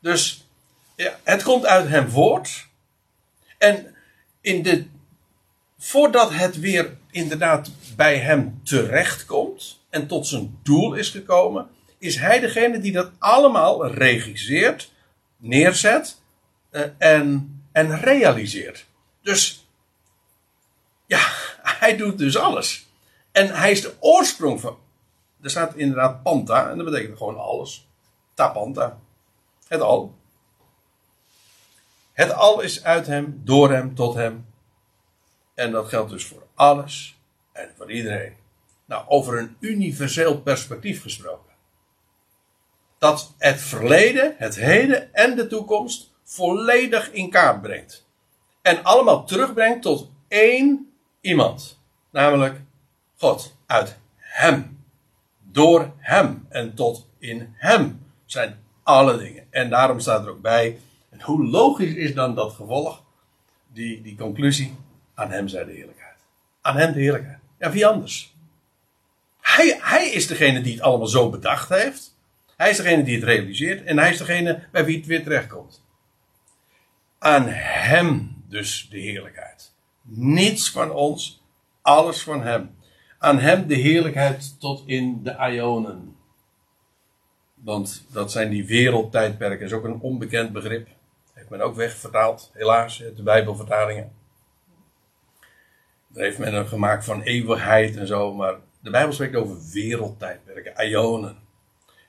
Dus ja, het komt uit hem voort. En in de, voordat het weer inderdaad bij hem terechtkomt en tot zijn doel is gekomen, is hij degene die dat allemaal regisseert, neerzet eh, en, en realiseert. Dus ja, hij doet dus alles. En hij is de oorsprong van. Er staat inderdaad panta en dat betekent gewoon alles. Tapanta. Het al. Het al is uit hem, door hem, tot hem. En dat geldt dus voor alles en voor iedereen. Nou, over een universeel perspectief gesproken. Dat het verleden, het heden en de toekomst volledig in kaart brengt. En allemaal terugbrengt tot één iemand. Namelijk God. Uit hem. Door hem. En tot in hem zijn alle dingen. En daarom staat er ook bij. Hoe logisch is dan dat gevolg? Die, die conclusie. Aan hem zij de heerlijkheid. Aan hem de heerlijkheid. Ja, wie anders? Hij, hij is degene die het allemaal zo bedacht heeft. Hij is degene die het realiseert. En hij is degene bij wie het weer terechtkomt. Aan hem dus de heerlijkheid. Niets van ons, alles van hem. Aan hem de heerlijkheid tot in de Ionen. Want dat zijn die wereldtijdperken, is ook een onbekend begrip. Men ook wegvertaald, helaas, de Bijbelvertalingen. Daar heeft men een gemaakt van eeuwigheid en zo, maar de Bijbel spreekt over wereldtijdperken, Ionen.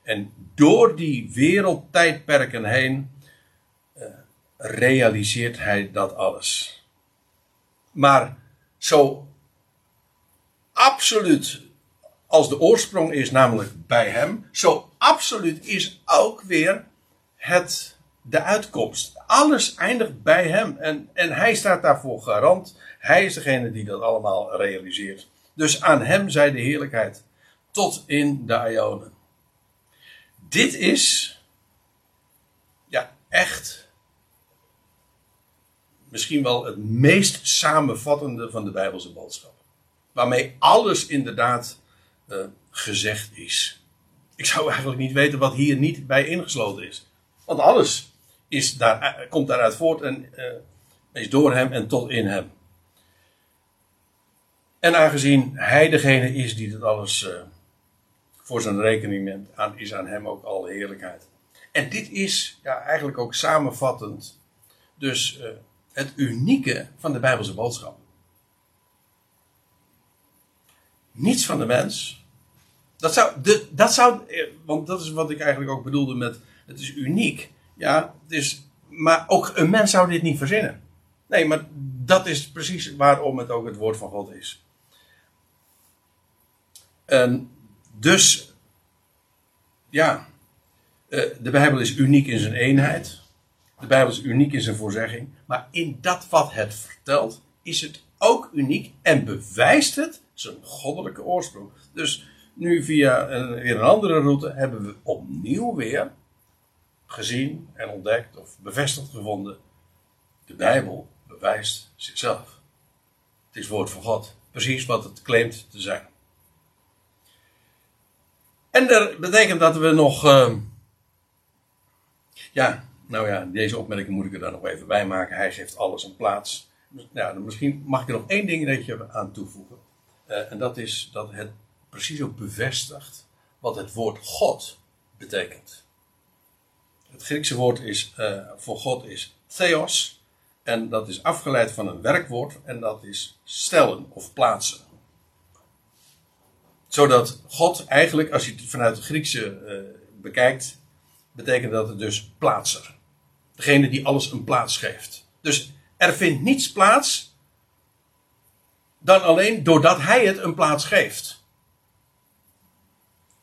En door die wereldtijdperken heen eh, realiseert hij dat alles. Maar zo absoluut als de oorsprong is, namelijk bij hem, zo absoluut is ook weer het, de uitkomst. Alles eindigt bij hem en, en hij staat daarvoor garant. Hij is degene die dat allemaal realiseert. Dus aan hem zij de heerlijkheid tot in de Ionen. Dit is ja, echt misschien wel het meest samenvattende van de Bijbelse boodschap. Waarmee alles inderdaad uh, gezegd is. Ik zou eigenlijk niet weten wat hier niet bij ingesloten is. Want alles is komt daaruit voort en uh, is door hem en tot in hem. En aangezien hij degene is die dit alles uh, voor zijn rekening neemt, aan, is aan hem ook alle heerlijkheid. En dit is eigenlijk ook samenvattend. Dus het unieke van de Bijbelse boodschap. Niets van de mens. Dat zou, de, dat zou, want dat is wat ik eigenlijk ook bedoelde met, het is uniek. Ja, is, maar ook een mens zou dit niet verzinnen. Nee, maar dat is precies waarom het ook het woord van God is. En dus, ja, eh, de Bijbel is uniek in zijn eenheid. De Bijbel is uniek in zijn voorzegging. Maar in dat wat het vertelt, is het ook uniek en bewijst het zijn goddelijke oorsprong. Dus nu via een, weer een andere route hebben we opnieuw weer gezien en ontdekt of bevestigd gevonden. De Bijbel bewijst zichzelf. Het is woord van God. Precies wat het claimt te zijn. En dat betekent dat we nog. Uh, ja, nou ja, deze opmerking moet ik er dan nog even bij maken. Hij geeft alles een plaats. Misschien mag ik er nog één dingetje aan toevoegen. Uh, en dat is dat het precies ook bevestigt wat het woord God betekent. Het Griekse woord is, uh, voor God is theos. En dat is afgeleid van een werkwoord. En dat is stellen of plaatsen. Zodat God eigenlijk, als je het vanuit het Griekse uh, bekijkt, betekent dat het dus plaatser. Degene die alles een plaats geeft. Dus er vindt niets plaats dan alleen doordat hij het een plaats geeft.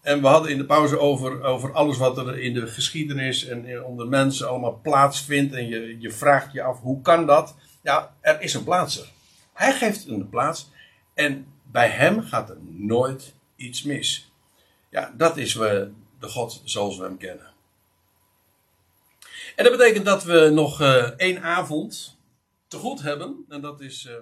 En we hadden in de pauze over, over alles wat er in de geschiedenis en onder mensen allemaal plaatsvindt. En je, je vraagt je af, hoe kan dat? Ja, er is een plaatser. Hij geeft een plaats en bij hem gaat er nooit iets mis. Ja, dat is we, de God zoals we hem kennen. En dat betekent dat we nog uh, één avond te goed hebben. En dat is uh,